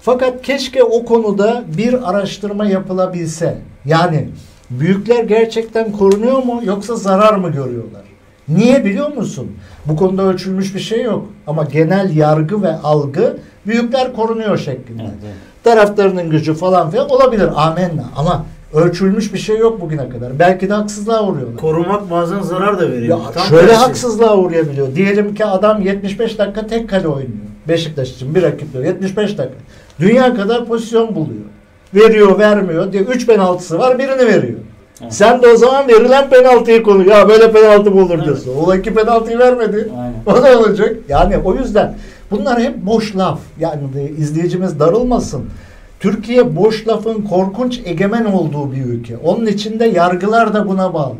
Fakat keşke o konuda bir araştırma yapılabilse. Yani büyükler gerçekten korunuyor mu yoksa zarar mı görüyorlar? Niye biliyor musun? Bu konuda ölçülmüş bir şey yok. Ama genel yargı ve algı büyükler korunuyor şeklinde. Evet, evet. Taraftarının gücü falan filan olabilir. Amenna. Ama ölçülmüş bir şey yok bugüne kadar. Belki de haksızlığa uğruyorlar. Korumak bazen zarar da Ya veriyor. Tam şöyle tersi. haksızlığa uğrayabiliyor. Diyelim ki adam 75 dakika tek kale oynuyor. Beşiktaş için bir rakip diyor. 75 dakika. Dünya kadar pozisyon buluyor. Veriyor vermiyor diye 3 penaltısı var birini veriyor. Evet. Sen de o zaman verilen penaltıyı konu. Ya böyle penaltı mı olur Evet. diyorsun. O iki penaltıyı vermedi. Aynen. O da olacak. Yani o yüzden bunlar hep boş laf. Yani izleyicimiz darılmasın. Türkiye boş lafın korkunç egemen olduğu bir ülke. Onun içinde yargılar da buna bağlı.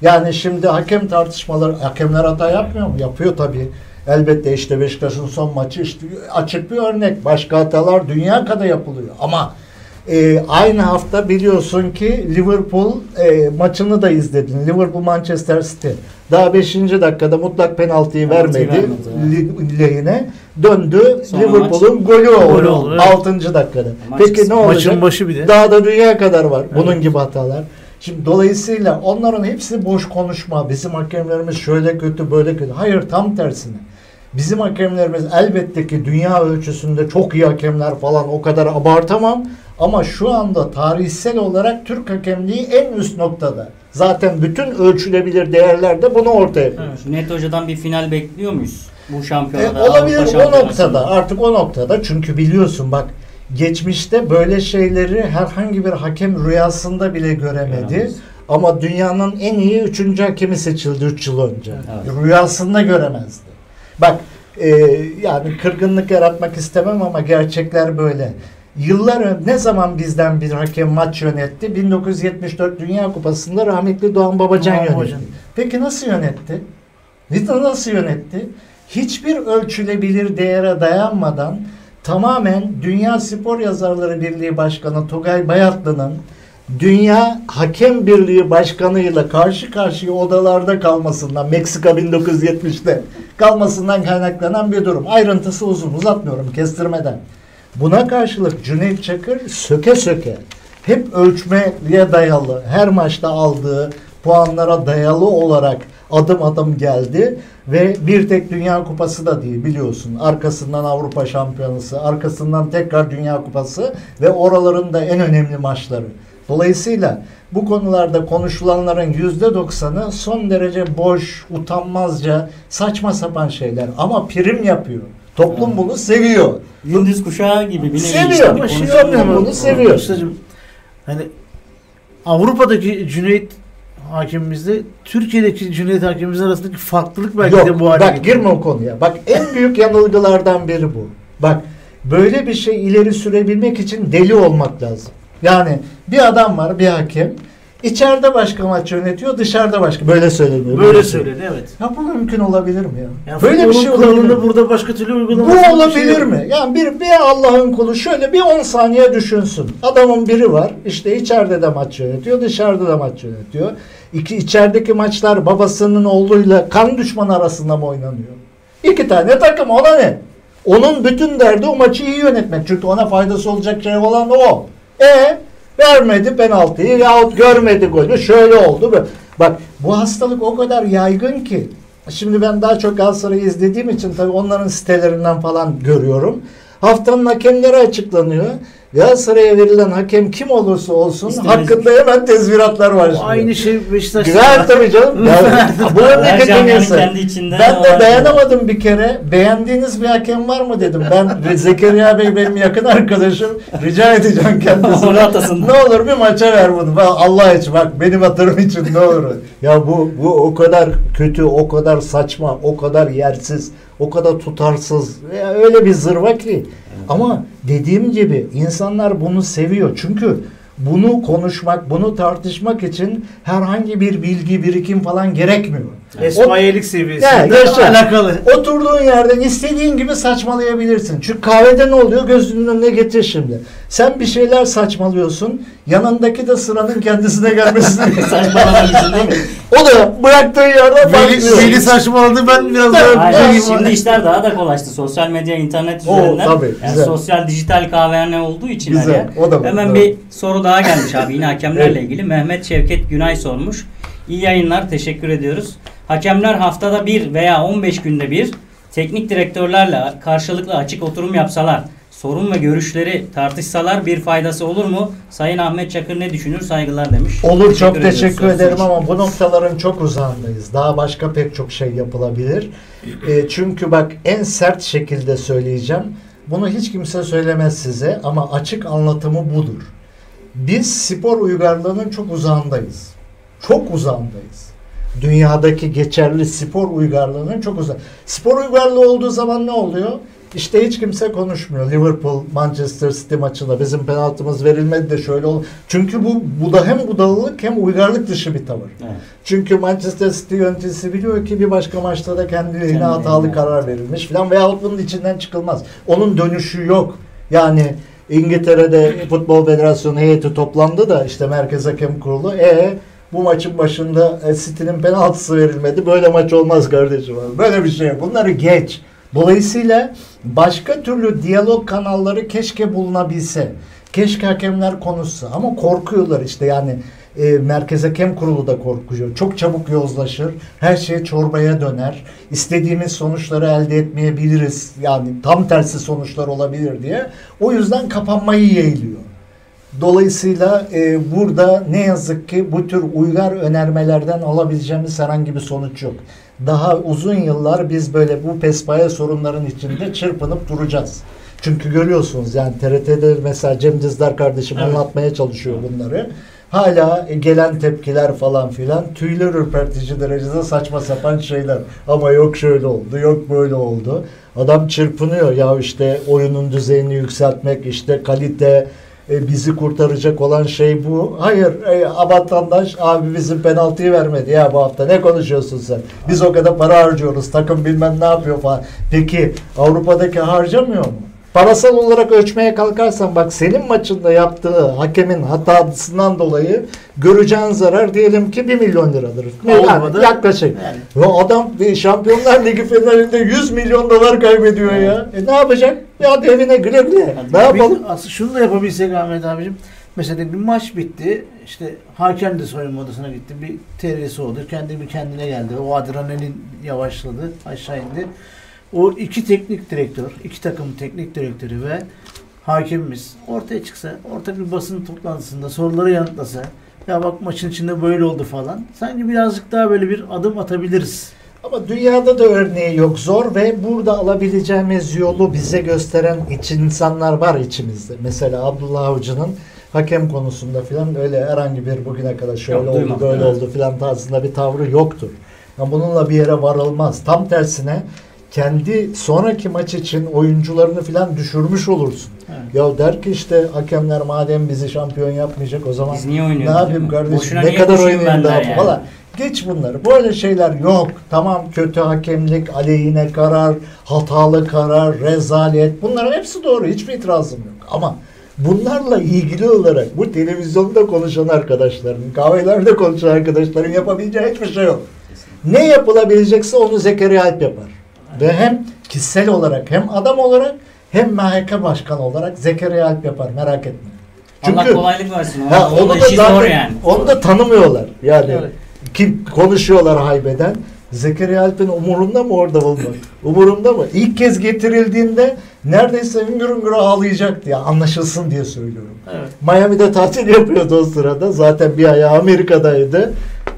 Yani şimdi hakem tartışmaları, hakemler hata yapmıyor mu? Yapıyor tabii. Elbette işte Beşiktaş'ın son maçı işte açık bir örnek. Başka hatalar dünya kadar yapılıyor. Ama e, aynı hafta biliyorsun ki Liverpool e, maçını da izledin. Liverpool Manchester City. Daha 5. dakikada mutlak penaltıyı vermedi vermedi, lehine. Döndü. Liverpool'un golü oldu. Golü oldu, evet. 6. dakikada. Maç Peki ne olacak? Maçın başı bir de. Daha da dünya kadar var. Bunun Evet. gibi hatalar. Şimdi dolayısıyla onların hepsi boş konuşma. Bizim hakemlerimiz şöyle kötü böyle kötü. Hayır tam tersine. Bizim hakemlerimiz elbette ki dünya ölçüsünde çok iyi hakemler falan o kadar abartamam. Ama şu anda tarihsel olarak Türk hakemliği en üst noktada. Zaten bütün ölçülebilir değerler de bunu ortaya koyuyor. Evet. Net Hoca'dan bir final bekliyor muyuz? Bu E, şampiyonada. olabilir Avrupa o noktada artık o noktada çünkü biliyorsun bak geçmişte böyle şeyleri herhangi bir hakem rüyasında bile göremedi. Göremez. Ama dünyanın en iyi üçüncü hakemi seçildi 3 yıl önce. Evet. Rüyasında göremezdi. Bak e, yani kırgınlık yaratmak istemem ama gerçekler böyle. Yıllar ne zaman bizden bir hakem maç yönetti? 1974 Dünya Kupası'nda rahmetli Doğan Babacan Doğan yönetti. Babacan. Peki nasıl yönetti? Nasıl yönetti? Hiçbir ölçülebilir değere dayanmadan tamamen Dünya Spor Yazarları Birliği Başkanı Tugay Bayatlı'nın Dünya Hakem Birliği Başkanı'yla karşı karşıya odalarda kalmasından Meksika 1970'te kalmasından kaynaklanan bir durum. Ayrıntısı uzun uzatmıyorum kestirmeden. Buna karşılık Cüneyt Çakır söke söke hep ölçmeye dayalı her maçta aldığı puanlara dayalı olarak adım adım geldi ve bir tek Dünya Kupası da değil biliyorsun. Arkasından Avrupa Şampiyonası, arkasından tekrar Dünya Kupası ve oraların da en önemli maçları. Dolayısıyla bu konularda konuşulanların yüzde doksanı son derece boş, utanmazca, saçma sapan şeyler. Ama prim yapıyor. Toplum bunu seviyor. Gündüz kuşağı gibi bir Seviyor. Ama şey yapmıyor bunu, seviyor. Ustacığım, hani Avrupa'daki Cüneyt hakemimizle Türkiye'deki Cüneyt hakemimizin arasındaki farklılık belki Yok de bu hale bak girme o konuya. Bak en büyük yanılgılardan biri bu. Bak böyle bir şey ileri sürebilmek için deli olmak lazım. Yani bir adam var bir hakem. İçeride başka maç yönetiyor dışarıda başka. Böyle söyleniyor. Böyle söyledi evet. Ya bu mümkün olabilir mi ya? Yani böyle bir şey olabilir mi? burada başka türlü Bu uygulaması bir olabilir şey yok. mi? Yani bir, bir Allah'ın kulu şöyle bir 10 saniye düşünsün. Adamın biri var. işte içeride de maç yönetiyor, dışarıda da maç yönetiyor. İki içerideki maçlar babasının oğluyla kan düşmanı arasında mı oynanıyor? İki tane takım ona ne? Onun bütün derdi o maçı iyi yönetmek. Çünkü ona faydası olacak şey olan o. E vermedi penaltıyı yahut görmedi golü şöyle oldu. böyle. Bak bu hastalık o kadar yaygın ki. Şimdi ben daha çok Galatasaray'ı izlediğim için tabii onların sitelerinden falan görüyorum. Haftanın hakemleri açıklanıyor. Galatasaray'a verilen hakem kim olursa olsun İstemez- hakkında hemen tezviratlar var. Şimdi. aynı şey Beşiktaş'ta. Güzel tabii canım. Ya, bu insanı. kendi içinde Ben de dayanamadım bir kere. Beğendiğiniz bir hakem var mı dedim. Ben Zekeriya Bey benim yakın arkadaşım. Rica edeceğim kendisine. Ne olur bir maça ver bunu. Ben Allah için bak benim hatırım için ne olur. Ya bu bu o kadar kötü, o kadar saçma, o kadar yersiz, o kadar tutarsız. Ya öyle bir zırva ki. Ama dediğim gibi insanlar bunu seviyor. Çünkü bunu konuşmak, bunu tartışmak için herhangi bir bilgi, birikim falan gerekmiyor. Esmayelik seviyesinde Ya, yaşa. alakalı. Oturduğun yerden istediğin gibi saçmalayabilirsin. Çünkü kahvede ne oluyor? Gözünün önüne getir şimdi. Sen bir şeyler saçmalıyorsun. Yanındaki de sıranın kendisine gelmesini Saçmalamışsın değil mi? O da bıraktığı yerden başlıyor. Veli saçmaladı ben biraz daha Aynen. Şimdi işler daha da kolaştı. Sosyal medya, internet Oo, üzerinden. tabii, yani güzel. sosyal dijital kahvehane olduğu için Güzel, her yer. o da Hemen doğru. bir soru daha gelmiş abi. Yine hakemlerle Evet. ilgili. Mehmet Şevket Günay sormuş. İyi yayınlar. Teşekkür ediyoruz. Hakemler haftada bir veya 15 günde bir teknik direktörlerle karşılıklı açık oturum yapsalar, sorun ve görüşleri tartışsalar bir faydası olur mu? Sayın Ahmet Çakır ne düşünür? Saygılar demiş. Olur çok ediyoruz teşekkür sorusu ederim ama bu noktaların çok uzağındayız. Daha başka pek çok şey yapılabilir. E, çünkü bak en sert şekilde söyleyeceğim. Bunu hiç kimse söylemez size ama açık anlatımı budur. Biz spor uygarlığının çok uzağındayız. Çok uzağındayız. Dünyadaki geçerli spor uygarlığının çok uzak. Spor uygarlığı olduğu zaman ne oluyor? İşte hiç kimse konuşmuyor. Liverpool, Manchester City maçında bizim penaltımız verilmedi de şöyle oldu. Çünkü bu bu da hem budalılık hem uygarlık dışı bir tavır. Evet. Çünkü Manchester City yöneticisi biliyor ki bir başka maçta da kendi lehine Kendi hatalı karar verilmiş falan veyahut bunun içinden çıkılmaz. Onun dönüşü yok. Yani İngiltere'de Futbol Federasyonu heyeti toplandı da işte Merkez Hakem Kurulu. E bu maçın başında e, City'nin penaltısı verilmedi. Böyle maç olmaz kardeşim. Böyle bir şey yok. Bunları geç. Dolayısıyla başka türlü diyalog kanalları keşke bulunabilse. Keşke hakemler konuşsa ama korkuyorlar işte yani e, Merkez Hakem Kurulu da korkuyor. Çok çabuk yozlaşır. Her şey çorbaya döner. İstediğimiz sonuçları elde etmeyebiliriz. Yani tam tersi sonuçlar olabilir diye. O yüzden kapanmayı yeğliyor. Dolayısıyla e, burada ne yazık ki bu tür uygar önermelerden alabileceğimiz herhangi bir sonuç yok. Daha uzun yıllar biz böyle bu pespaya sorunların içinde çırpınıp duracağız. Çünkü görüyorsunuz yani TRT'de mesela Cem Dizdar kardeşim Evet. anlatmaya çalışıyor bunları. Hala e, gelen tepkiler falan filan tüyler ürpertici derecede saçma sapan şeyler. Ama yok şöyle oldu, yok böyle oldu. Adam çırpınıyor ya işte oyunun düzeyini yükseltmek, işte kalite, e, bizi kurtaracak olan şey bu. Hayır, e, vatandaş abi bizim penaltıyı vermedi ya bu hafta. Ne konuşuyorsun sen? Biz o kadar para harcıyoruz. Takım bilmem ne yapıyor falan. Peki Avrupa'daki harcamıyor mu? Parasal olarak ölçmeye kalkarsan bak senin maçında yaptığı hakemin hatasından dolayı göreceğin zarar diyelim ki 1 milyon liradır. Yani Avrupa'da- yaklaşık. Yani. Ya adam Şampiyonlar Ligi finalinde 100 milyon dolar kaybediyor ya. E ne yapacak? Ya evine güle güle. Ne yapalım? Aslında şunu da yapabilsek Ahmet abicim. Mesela bir maç bitti. İşte hakem de soyunma odasına gitti. Bir terisi oldu. Kendi bir kendine geldi. O adrenalin yavaşladı. Aşağı indi. O iki teknik direktör, iki takım teknik direktörü ve hakemimiz ortaya çıksa, orta bir basın toplantısında soruları yanıtlasa, ya bak maçın içinde böyle oldu falan. Sanki birazcık daha böyle bir adım atabiliriz. Ama dünyada da örneği yok. Zor ve burada alabileceğimiz yolu bize gösteren iç insanlar var içimizde. Mesela Abdullah Avcı'nın hakem konusunda filan öyle herhangi bir bugüne kadar şöyle Yok, oldu böyle evet. oldu filan tarzında bir tavrı yoktur. Ama bununla bir yere varılmaz. Tam tersine kendi sonraki maç için oyuncularını filan düşürmüş olursun. Evet. Ya der ki işte hakemler madem bizi şampiyon yapmayacak o zaman Biz niye ne oynuyoruz? yapayım değil mi? kardeşim Boşuna ne kadar oynayayım daha yani. falan. Geç bunları. Böyle şeyler yok. Tamam kötü hakemlik, aleyhine karar, hatalı karar, rezalet. Bunların hepsi doğru. Hiçbir itirazım yok. Ama bunlarla ilgili olarak bu televizyonda konuşan arkadaşların, kahvelerde konuşan arkadaşların yapabileceği hiçbir şey yok. Ne yapılabilecekse onu Zekeriya Alp yapar. Ve hem kişisel olarak hem adam olarak hem MHK başkanı olarak Zekeriya Alp yapar. Merak etme. Allah kolaylık versin. Ha, onu da da işi zor zaten, yani. onu da tanımıyorlar. Yani Evet. kim konuşuyorlar haybeden. Zekeriya Alp'in umurunda mı orada bulmak? Umurunda mı? İlk kez getirildiğinde neredeyse hüngür hüngür ağlayacaktı ya anlaşılsın diye söylüyorum. Evet. Miami'de tatil yapıyordu o sırada. Zaten bir ayağı Amerika'daydı.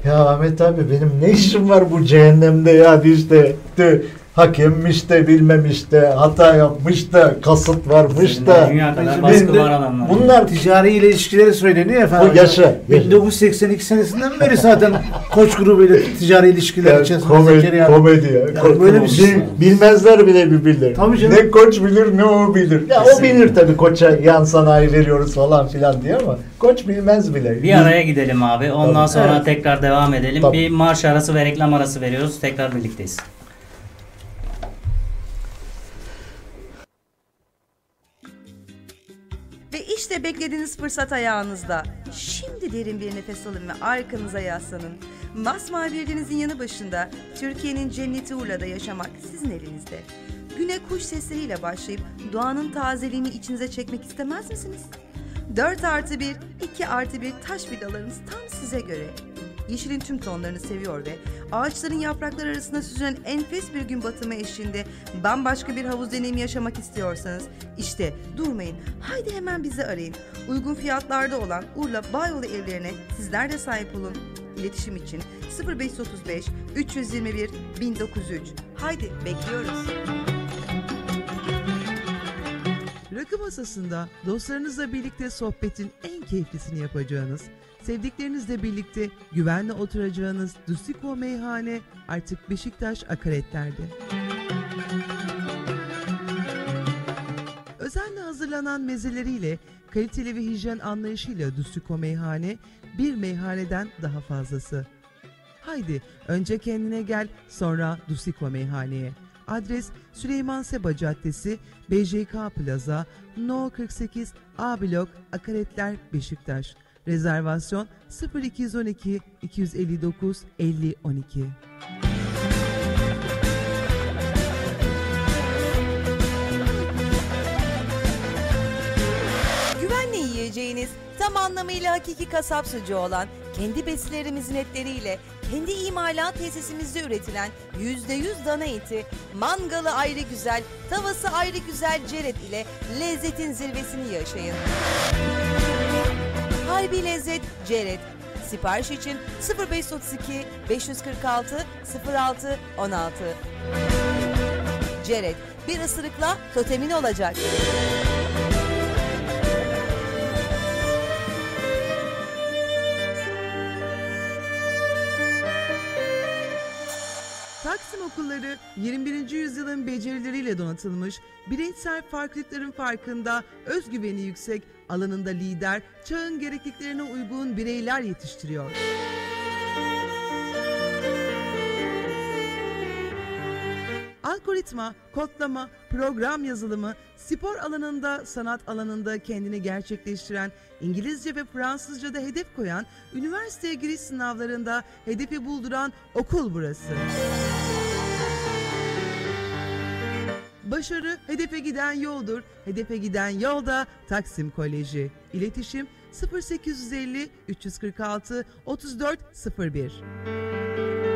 Ya Ahmet abi benim ne işim var bu cehennemde ya işte. de- hakemmiş de bilmemiş de hata yapmış da kasıt varmış da. Dünya kadar Bizim baskı var adamlar. Bunlar Ticari ilişkileri söyleniyor efendim. Bu yaşa, yaşa. 1982 senesinden beri zaten koç grubuyla ticari ilişkiler Yani içerisinde komedi, Zekeriya- komedi ya. Yani Ko- böyle bir bil- şey- bilmezler bile birbirlerini. Tabii canım. Ne koç bilir ne o bilir. Ya o Kesinlikle. bilir tabii koça yan sanayi veriyoruz falan filan diye ama koç bilmez bile. Bir araya gidelim abi. Ondan Tabii. sonra Evet. tekrar devam edelim. Tabii. Bir marş arası ve reklam arası veriyoruz. Tekrar birlikteyiz. İşte beklediğiniz fırsat ayağınızda. Şimdi derin bir nefes alın ve arkanıza yaslanın. Masmavi bir denizin yanı başında Türkiye'nin cenneti Urla'da yaşamak sizin elinizde. Güne kuş sesleriyle başlayıp doğanın tazeliğini içinize çekmek istemez misiniz? 4 artı 1, 2 artı 1 taş vidalarımız tam size göre. Yeşilin tüm tonlarını seviyor ve ağaçların yaprakları arasında süzülen enfes bir gün batımı eşliğinde bambaşka bir havuz deneyimi yaşamak istiyorsanız işte durmayın. Haydi hemen bizi arayın. Uygun fiyatlarda olan Urla Bayolu evlerine sizler de sahip olun. İletişim için 0535 321 1903. Haydi bekliyoruz. Rakı masasında dostlarınızla birlikte sohbetin en keyiflisini yapacağınız, sevdiklerinizle birlikte güvenle oturacağınız Dusiko Meyhane artık Beşiktaş Akaretler'de. Özenle hazırlanan mezeleriyle, kaliteli ve hijyen anlayışıyla Dusiko Meyhane bir meyhaneden daha fazlası. Haydi önce kendine gel sonra Dusiko Meyhane'ye. Adres Süleyman Seba Caddesi, BJK Plaza, No 48 A Blok, Akaretler, Beşiktaş. Rezervasyon 0212 259 50 12. Güvenle yiyeceğiniz, tam anlamıyla hakiki kasap sucuğu olan, kendi besilerimizin etleriyle, kendi imalat tesisimizde üretilen %100 dana eti, mangalı ayrı güzel, tavası ayrı güzel ceret ile lezzetin zirvesini yaşayın. Haybi Lezzet Ceret. Sipariş için 0532 546 06 16. Ceret, bir ısırıkla totemin olacak. Okulları 21. yüzyılın becerileriyle donatılmış, bireysel farklılıkların farkında, özgüveni yüksek, alanında lider, çağın gerekliliklerine uygun bireyler yetiştiriyor. Algoritma, kodlama, program yazılımı, spor alanında, sanat alanında kendini gerçekleştiren, İngilizce ve Fransızca'da hedef koyan, üniversiteye giriş sınavlarında hedefi bulduran okul burası. Başarı hedefe giden yoldur. Hedefe giden yolda Taksim Koleji. İletişim 0850 346 3401.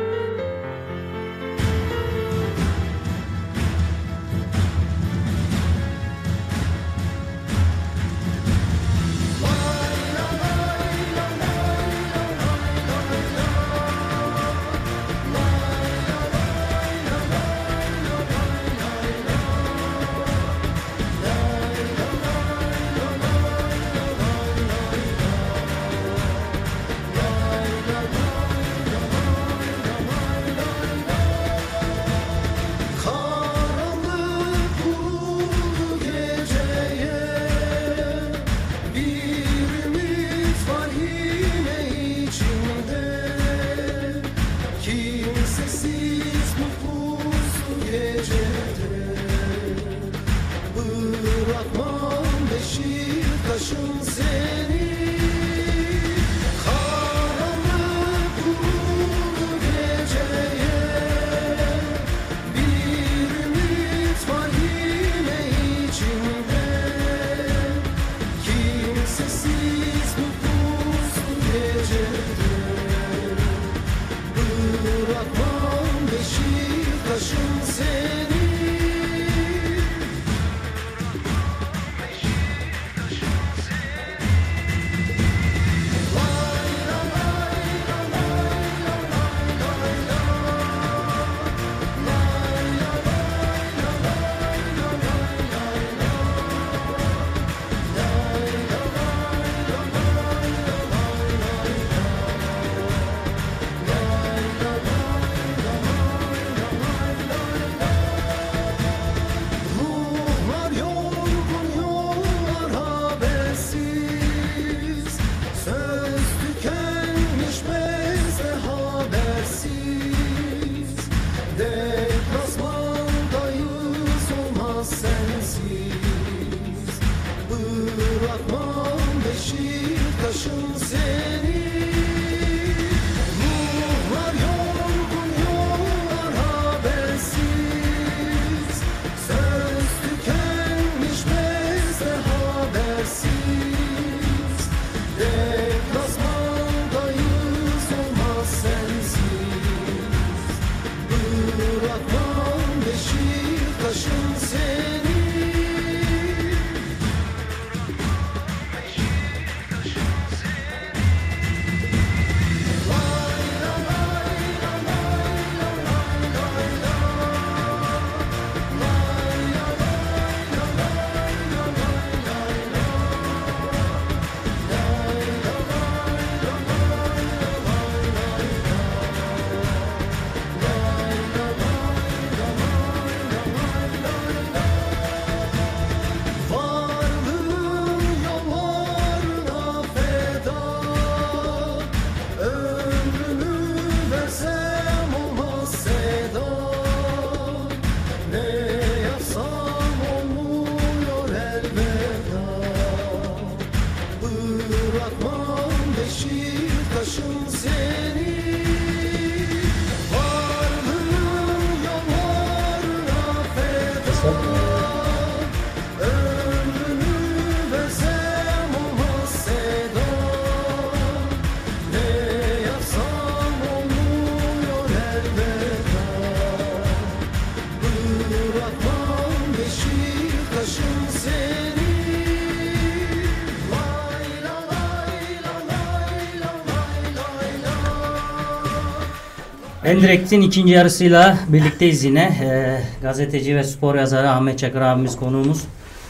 Endirekt'in ikinci yarısıyla birlikteyiz yine. Ee, gazeteci ve spor yazarı Ahmet Çakır abimiz konuğumuz.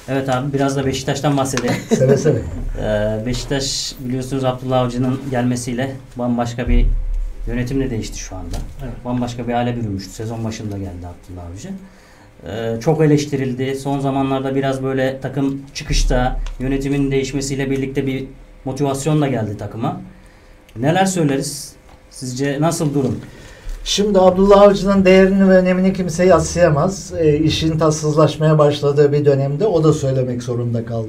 Evet abi biraz da Beşiktaş'tan bahsedelim. Seve seve. Ee, Beşiktaş biliyorsunuz Abdullah Avcı'nın gelmesiyle bambaşka bir yönetim de değişti şu anda. Evet. Bambaşka bir hale bürünmüştü. Sezon başında geldi Abdullah Avcı. Ee, çok eleştirildi. Son zamanlarda biraz böyle takım çıkışta yönetimin değişmesiyle birlikte bir motivasyon da geldi takıma. Neler söyleriz? Sizce nasıl durum? Şimdi Abdullah Avcı'nın değerini ve önemini kimse yatsıyamaz. E, işin tatsızlaşmaya başladığı bir dönemde o da söylemek zorunda kaldı.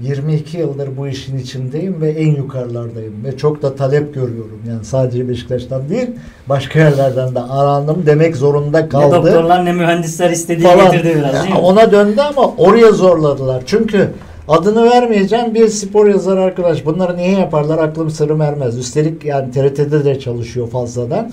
22 yıldır bu işin içindeyim ve en yukarılardayım ve çok da talep görüyorum. Yani sadece Beşiktaş'tan değil, başka yerlerden de arandım demek zorunda Ne kaldı. doktorlar ne mühendisler istediği falan. getirdi biraz değil mi? Ona döndü ama oraya zorladılar. Çünkü adını vermeyeceğim bir spor yazar arkadaş. Bunları niye yaparlar aklım sırrım ermez. Üstelik yani TRT'de de çalışıyor fazladan.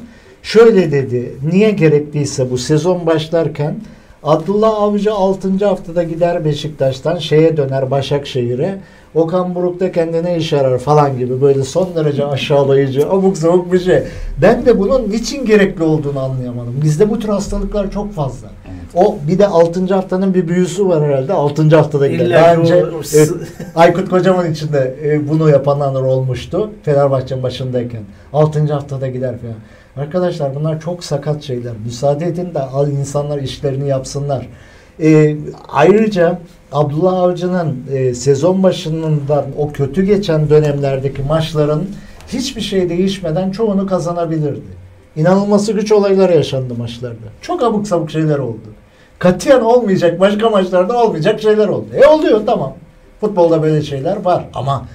Şöyle dedi. Niye gerekliyse bu sezon başlarken Abdullah Avcı 6. haftada gider Beşiktaş'tan şeye döner Başakşehir'e. Okan Buruk da kendine iş arar falan gibi böyle son derece aşağılayıcı abuk sabuk bir şey. Ben de bunun niçin gerekli olduğunu anlayamadım. Bizde bu tür hastalıklar çok fazla. O bir de 6. haftanın bir büyüsü var herhalde. 6. haftada gider. İlla Daha o- önce o evet, Aykut Kocaman için de e, bunu yapanlar olmuştu. Fenerbahçe'nin başındayken. 6. haftada gider falan. Arkadaşlar bunlar çok sakat şeyler. Müsaade edin de al insanlar işlerini yapsınlar. E, ayrıca Abdullah Avcı'nın e, sezon başından o kötü geçen dönemlerdeki maçların hiçbir şey değişmeden çoğunu kazanabilirdi. İnanılması güç olaylar yaşandı maçlarda. Çok abuk sabuk şeyler oldu. Katiyen olmayacak başka maçlarda olmayacak şeyler oldu. E oluyor tamam. Futbolda böyle şeyler var ama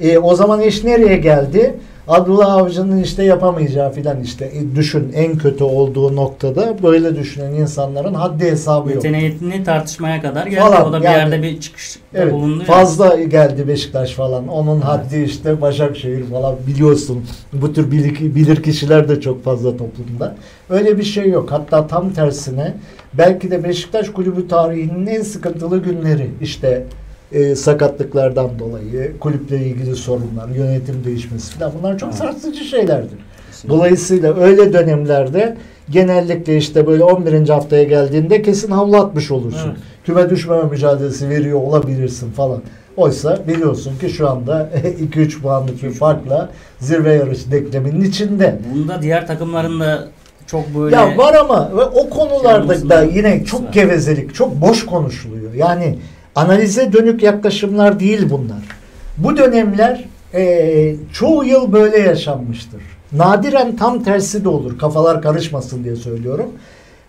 e, o zaman iş nereye geldi? Abdullah Avcı'nın işte yapamayacağı filan işte E, düşün en kötü olduğu noktada böyle düşünen insanların haddi hesabı yok. Yeteneğini tartışmaya kadar geldi. Falan, o da bir yani- yerde bir çıkışta Evet, bulundu. ya. fazla geldi Beşiktaş falan. Onun haddi işte Başakşehir falan biliyorsun. Bu tür bilir, bilir kişiler de çok fazla toplumda. Öyle bir şey yok. Hatta tam tersine belki de Beşiktaş kulübü tarihinin en sıkıntılı günleri işte e, sakatlıklardan dolayı, kulüple ilgili sorunlar, yönetim değişmesi falan bunlar çok sarsıcı şeylerdir. Kesinlikle. Dolayısıyla öyle dönemlerde genellikle işte böyle 11. haftaya geldiğinde kesin havlu atmış olursun. Evet. Küme düşmeme mücadelesi veriyor olabilirsin falan. Oysa biliyorsun ki şu anda 2-3 puanlık bir farkla zirve yarışı denkleminin içinde. Bunda diğer takımların da çok böyle Ya var ama o konularda da yine çok gevezelik, çok boş konuşuluyor. Yani analize dönük yaklaşımlar değil bunlar. Bu dönemler eee, çoğu yıl böyle yaşanmıştır. Nadiren tam tersi de olur. Kafalar karışmasın diye söylüyorum.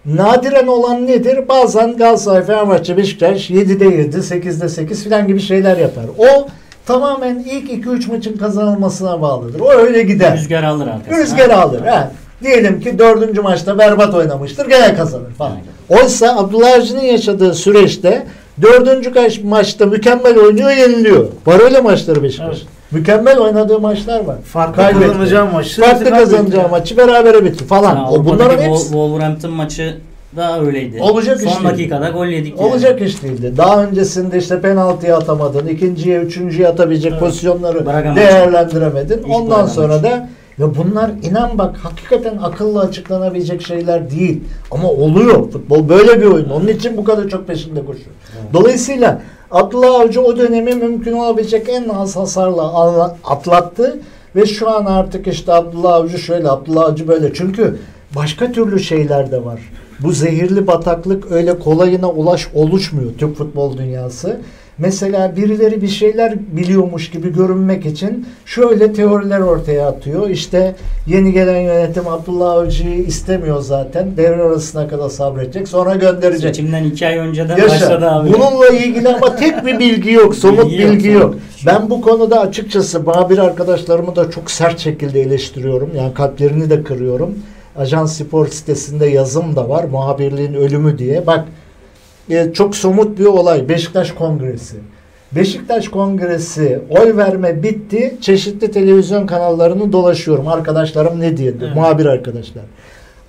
Nadiren olan nedir? Bazen Galatasaray, Fenerbahçe, Beşiktaş 7'de 7, 8'de 8 filan gibi şeyler yapar. O tamamen ilk 2-3 maçın kazanılmasına bağlıdır. O öyle gider. Rüzgar alır arkasına. Rüzgar alır. He. Diyelim ki dördüncü maçta berbat oynamıştır gene kazanır falan. Oysa Abdullah Avcı'nın yaşadığı süreçte dördüncü maçta mükemmel oynuyor yeniliyor. Var öyle maçları Beşiktaş. Evet. Mükemmel oynadığı maçlar var. Farklı Kaybetti. kazanacağı maçı Farklı kazanacağı maçı berabere bitti falan. Yani o bunların hepsi Wolverhampton maçı da öyleydi. Olacak Son iş değil. dakikada gol yedik. yani. olacak iş değildi. Daha öncesinde işte penaltıya atamadın, ikinciye, üçüncüye atabilecek Evet. pozisyonları Braga değerlendiremedin. Ondan sonra da ya bunlar inan bak hakikaten akılla açıklanabilecek şeyler değil. Ama oluyor. Futbol böyle bir oyun. Onun için bu kadar çok peşinde koşuyor. Dolayısıyla Abdullah Avcı o dönemi mümkün olabilecek en az hasarla atlattı ve şu an artık işte Abdullah Avcı şöyle, Abdullah Avcı böyle. Çünkü başka türlü şeyler de var. Bu zehirli bataklık öyle kolayına ulaş oluşmuyor Türk futbol dünyası. Mesela birileri bir şeyler biliyormuş gibi görünmek için şöyle teoriler ortaya atıyor. İşte yeni gelen yönetim Abdullah Avcı'yı istemiyor zaten. Devre arasına kadar sabredecek. Sonra gönderecek. Seçimden iki ay önceden Yaşa. başladı abi. Bununla ilgili ama tek bir bilgi yok. Somut Bilgi yok, bilgi yok. şey Ben bu konuda açıkçası muhabir arkadaşlarımı da çok sert şekilde eleştiriyorum. Yani kalplerini de kırıyorum. Ajans Spor sitesinde yazım da var. Muhabirliğin ölümü diye. Bak e, çok somut bir olay. Beşiktaş Kongresi. Beşiktaş Kongresi oy verme bitti. Çeşitli televizyon kanallarını dolaşıyorum. Arkadaşlarım ne diye Evet. muhabir arkadaşlar.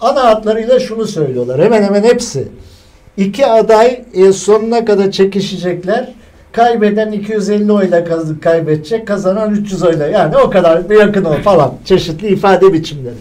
Ana hatlarıyla şunu söylüyorlar. Hemen hemen hepsi. İki aday e, sonuna kadar çekişecekler. Kaybeden 250 oyla kaybedecek, kazanan 300 oyla. Yani o kadar bir yakın ol falan. Çeşitli ifade biçimleri.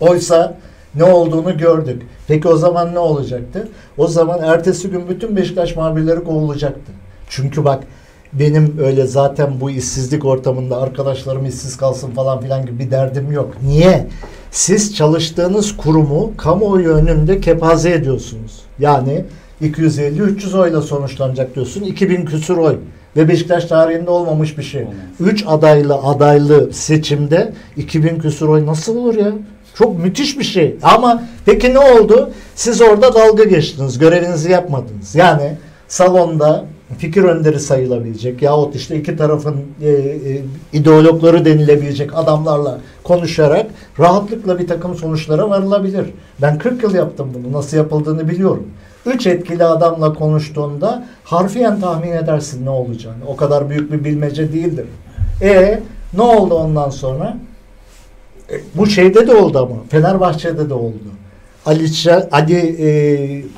Oysa ne olduğunu gördük. Peki o zaman ne olacaktı? O zaman ertesi gün bütün Beşiktaş muhabirleri kovulacaktı. Çünkü bak benim öyle zaten bu işsizlik ortamında arkadaşlarım işsiz kalsın falan filan gibi bir derdim yok. Niye? Siz çalıştığınız kurumu kamuoyu önünde kepaze ediyorsunuz. Yani 250-300 oyla sonuçlanacak diyorsun. 2000 küsur oy. Ve Beşiktaş tarihinde olmamış bir şey. Olmaz. 3 adaylı adaylı seçimde 2000 küsur oy nasıl olur ya? Çok müthiş bir şey. Ama peki ne oldu? Siz orada dalga geçtiniz. Görevinizi yapmadınız. Yani salonda fikir önderi sayılabilecek yahut işte iki tarafın e, e, ideologları denilebilecek adamlarla konuşarak rahatlıkla bir takım sonuçlara varılabilir. Ben 40 yıl yaptım bunu. Nasıl yapıldığını biliyorum. Üç etkili adamla konuştuğunda harfiyen tahmin edersin ne olacağını. O kadar büyük bir bilmece değildir. E ne oldu ondan sonra? E, bu şeyde de oldu ama. Fenerbahçe'de de oldu. Ali Ç- Ali e,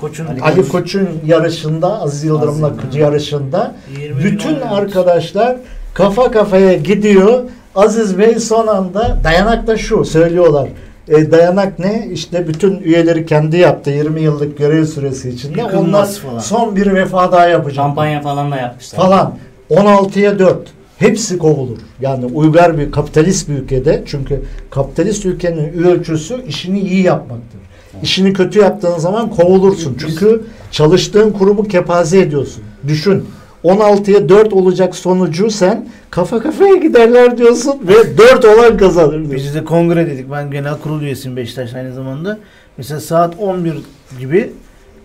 Koç'un Ali Koç'un yarışında Aziz Yıldırım'la yarışında 20 bütün arkadaşlar kafa kafaya gidiyor. Aziz Bey son anda dayanak da şu söylüyorlar. E, dayanak ne? İşte bütün üyeleri kendi yaptı 20 yıllık görev süresi içinde. Onlar Yıkılmaz falan. son bir vefa daha yapacak. Kampanya falan da yapmışlar. Falan. 16'ya 4. Hepsi kovulur. Yani uygar bir kapitalist bir ülkede çünkü kapitalist ülkenin ölçüsü işini iyi yapmaktır. İşini kötü yaptığın zaman kovulursun. Çünkü çalıştığın kurumu kepaze ediyorsun. Düşün. 16'ya 4 olacak sonucu sen kafa kafaya giderler diyorsun ve 4 olan kazanır diyorsun. Biz de kongre dedik. Ben genel kurul üyesiyim Beşiktaş aynı zamanda. Mesela saat 11 gibi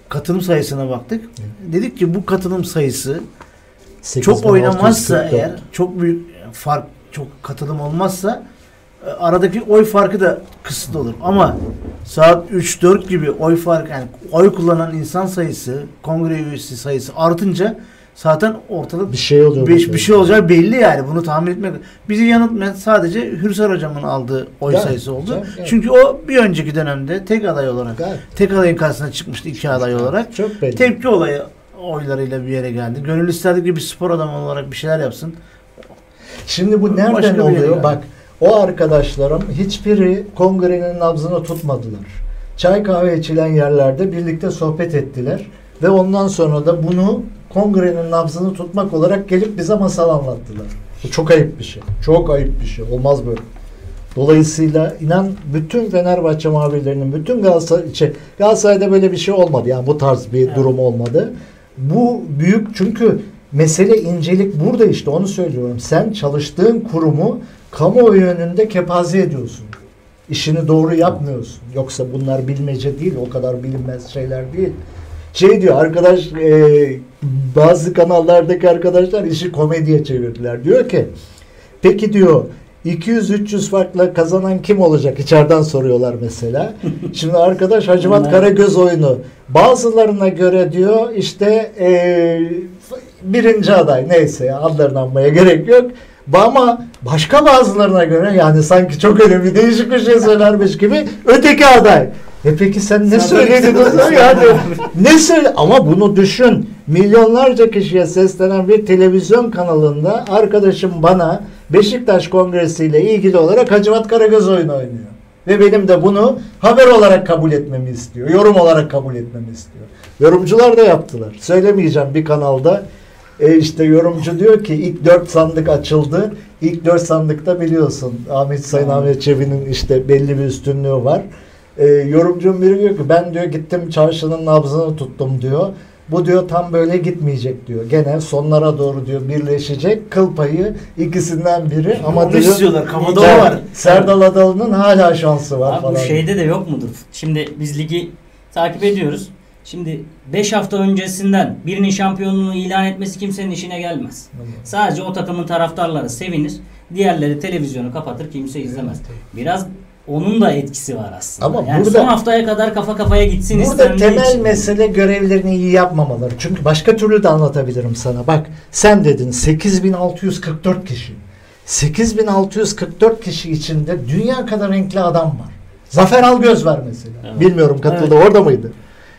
katılım sayısına baktık. Dedik ki bu katılım sayısı çok oynamazsa 8644. eğer çok büyük fark çok katılım olmazsa e, aradaki oy farkı da kısıtlı olur. Ama saat 3-4 gibi oy farkı yani oy kullanan insan sayısı kongre üyesi sayısı artınca zaten ortalık bir şey oluyor. bir, bir şey olacağı belli yani bunu tahmin etmek. Bizi yanıltmayan sadece Hürsar hocamın aldığı oy Evet, sayısı oldu. evet, evet. Çünkü o bir önceki dönemde tek aday olarak Gayet. tek adayın karşısına çıkmıştı iki aday olarak. Çok belli. Tepki olayı oylarıyla bir yere geldi. Gönül isterdik ki bir spor adamı olarak bir şeyler yapsın. Şimdi bu nereden Başka oluyor? yani. Bak o arkadaşlarım hiçbiri kongrenin nabzını tutmadılar. Çay kahve içilen yerlerde birlikte sohbet ettiler ve ondan sonra da bunu kongrenin nabzını tutmak olarak gelip bize masal anlattılar. Bu çok ayıp bir şey. Çok ayıp bir şey. Olmaz böyle. Dolayısıyla inan bütün Fenerbahçe muhabirlerinin, bütün Galatasaray, şey, Galatasaray'da böyle bir şey olmadı. Yani bu tarz bir Evet. durum olmadı. Bu büyük çünkü mesele incelik burada işte onu söylüyorum. Sen çalıştığın kurumu kamuoyu önünde kepaze ediyorsun. İşini doğru yapmıyorsun. Yoksa bunlar bilmece değil, o kadar bilinmez şeyler değil. Şey diyor arkadaş e, bazı kanallardaki arkadaşlar işi komediye çevirdiler. Diyor ki peki diyor 200-300 farkla kazanan kim olacak? İçeriden soruyorlar mesela. Şimdi arkadaş Hacivat Karagöz oyunu. Bazılarına göre diyor işte e, birinci aday neyse ya, adlarını anmaya gerek yok. Ama başka bazılarına göre yani sanki çok önemli değişik bir şey söylermiş gibi öteki aday. E peki sen ne söyledin o zaman yani ne söyle ama bunu düşün milyonlarca kişiye seslenen bir televizyon kanalında arkadaşım bana Beşiktaş Kongresi ile ilgili olarak Hacivat Karagöz oyunu oynuyor. Ve benim de bunu haber olarak kabul etmemi istiyor. Yorum olarak kabul etmemi istiyor. Yorumcular da yaptılar. Söylemeyeceğim bir kanalda e işte yorumcu diyor ki ilk dört sandık açıldı. İlk dört sandıkta biliyorsun Ahmet Sayın Ahmet Çebi'nin işte belli bir üstünlüğü var. E, yorumcunun biri diyor ki ben diyor gittim çarşının nabzını tuttum diyor. Bu diyor tam böyle gitmeyecek diyor. Gene sonlara doğru diyor birleşecek. Kıl payı ikisinden biri ama Onu diyor istiyorlar. Kafada o var. Serdal Adalı'nın hala şansı var Abi falan. bu şeyde de yok mudur? Şimdi biz ligi takip ediyoruz. Şimdi 5 hafta öncesinden birinin şampiyonluğunu ilan etmesi kimsenin işine gelmez. Sadece o takımın taraftarları sevinir. Diğerleri televizyonu kapatır kimse izlemez. Biraz onun da etkisi var aslında. Ama yani burada- son haftaya kadar kafa kafaya gitsin Burada istendiği temel için. mesele görevlerini iyi yapmamaları. Çünkü başka türlü de anlatabilirim sana. Bak sen dedin 8644 kişi. 8644 kişi içinde dünya kadar renkli adam var. Zafer Algöz var mesela. Evet. Bilmiyorum katıldı orada mıydı? Yok,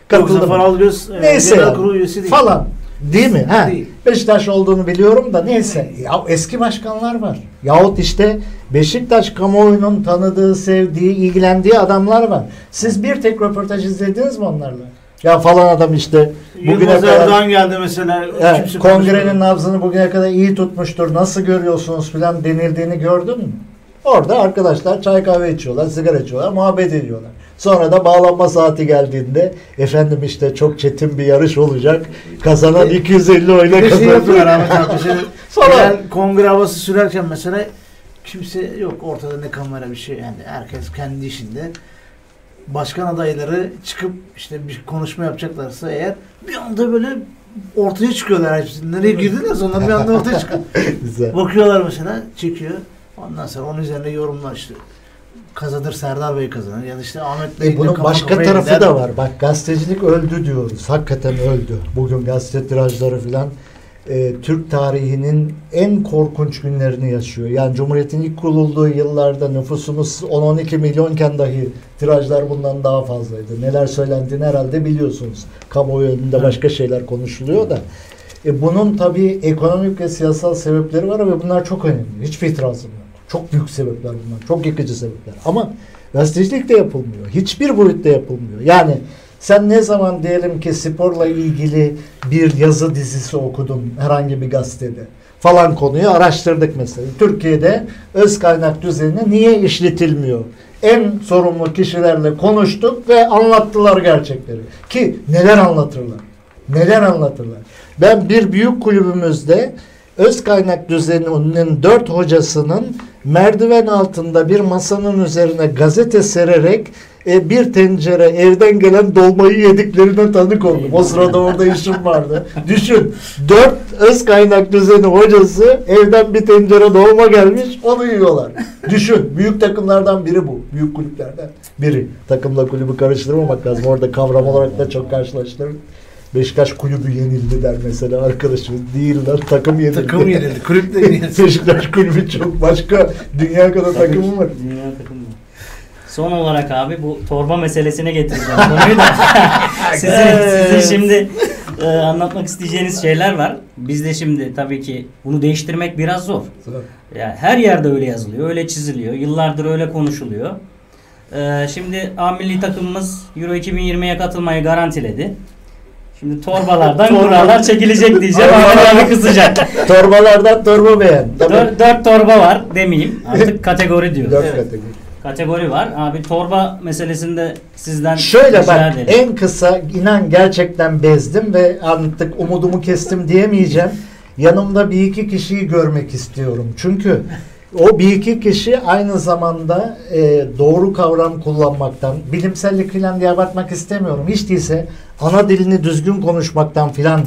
Katıldı Zafer mı? Algöz e, Neyse genel yani. kurulu üyesi değil. Falan. Değil mi? Ha. Değil. Beşiktaş olduğunu biliyorum da neyse. Ya eski başkanlar var. Yahut işte Beşiktaş kamuoyunun tanıdığı, sevdiği, ilgilendiği adamlar var. Siz bir tek röportaj izlediniz mi onlarla? Ya falan adam işte bugüne Yılmaz kadar Erdoğan geldi mesela. Evet, kongrenin nabzını bugüne kadar iyi tutmuştur. Nasıl görüyorsunuz filan denildiğini gördün mü? Orada arkadaşlar çay kahve içiyorlar, sigara içiyorlar, muhabbet ediyorlar. Sonra da bağlanma saati geldiğinde efendim işte çok çetin bir yarış olacak. Kazanan 250 oyla kazanacak. Falan. kongre havası sürerken mesela kimse yok ortada ne kamera bir şey yani herkes kendi işinde. Başkan adayları çıkıp işte bir konuşma yapacaklarsa eğer bir anda böyle ortaya çıkıyorlar. Nereye girdiler sonra bir anda ortaya çıkıyor. Bakıyorlar mesela çekiyor. Ondan sonra onun üzerine yorumlar işte. Kazanır Serdar Bey kazanır. Ya da işte Ahmet Bey E bunun başka tarafı gider. da var. Bak gazetecilik öldü diyoruz. Hakikaten öldü. Bugün gazete tirajları filan e, Türk tarihinin en korkunç günlerini yaşıyor. Yani Cumhuriyet'in ilk kurulduğu yıllarda nüfusumuz 10-12 milyonken dahi tirajlar bundan daha fazlaydı. Neler söylendiğini herhalde biliyorsunuz. Kamuoyu önünde başka şeyler konuşuluyor da. E, bunun tabii ekonomik ve siyasal sebepleri var ve bunlar çok önemli. Hiçbir itirazım yok. Çok büyük sebepler bunlar. Çok yıkıcı sebepler. Ama gazetecilik de yapılmıyor. Hiçbir boyutta yapılmıyor. Yani sen ne zaman diyelim ki sporla ilgili bir yazı dizisi okudun herhangi bir gazetede falan konuyu araştırdık mesela. Türkiye'de öz kaynak düzeni niye işletilmiyor? En sorumlu kişilerle konuştuk ve anlattılar gerçekleri. Ki neler anlatırlar? Neler anlatırlar? Ben bir büyük kulübümüzde öz kaynak düzeninin dört hocasının merdiven altında bir masanın üzerine gazete sererek e, bir tencere evden gelen dolmayı yediklerine tanık oldum. O sırada orada işim vardı. Düşün. Dört öz kaynak düzeni hocası evden bir tencere dolma gelmiş onu yiyorlar. Düşün. Büyük takımlardan biri bu. Büyük kulüplerden biri. Takımla kulübü karıştırmamak lazım. Orada kavram olarak da çok karşılaştırır. Beşiktaş kulübü yenildi der mesela arkadaşımız. Değil lan takım yenildi. Takım yenildi. Kulüp de yenildi. Beşiktaş kulübü çok başka dünya kadar takımı var. Dünya takımı. Son olarak abi bu torba meselesine getireceğim konuyu da. sizin, sizin şimdi e, anlatmak isteyeceğiniz şeyler var. Biz de şimdi tabii ki bunu değiştirmek biraz zor. Yani her yerde öyle yazılıyor, öyle çiziliyor. Yıllardır öyle konuşuluyor. E, şimdi A milli takımımız Euro 2020'ye katılmayı garantiledi. Şimdi torbalardan kurallar çekilecek diyeceğim. Ahmet abi kızacak. Torbalardan torba beğen. Dört, dört torba var demeyeyim. Artık kategori diyor. Dört Evet. kategori. Kategori var. Abi torba meselesinde sizden Şöyle bak ederim. en kısa inan gerçekten bezdim ve artık umudumu kestim diyemeyeceğim. Yanımda bir iki kişiyi görmek istiyorum. Çünkü o bir iki kişi aynı zamanda e, doğru kavram kullanmaktan, bilimsellik falan diye abartmak istemiyorum. Hiç değilse ana dilini düzgün konuşmaktan filan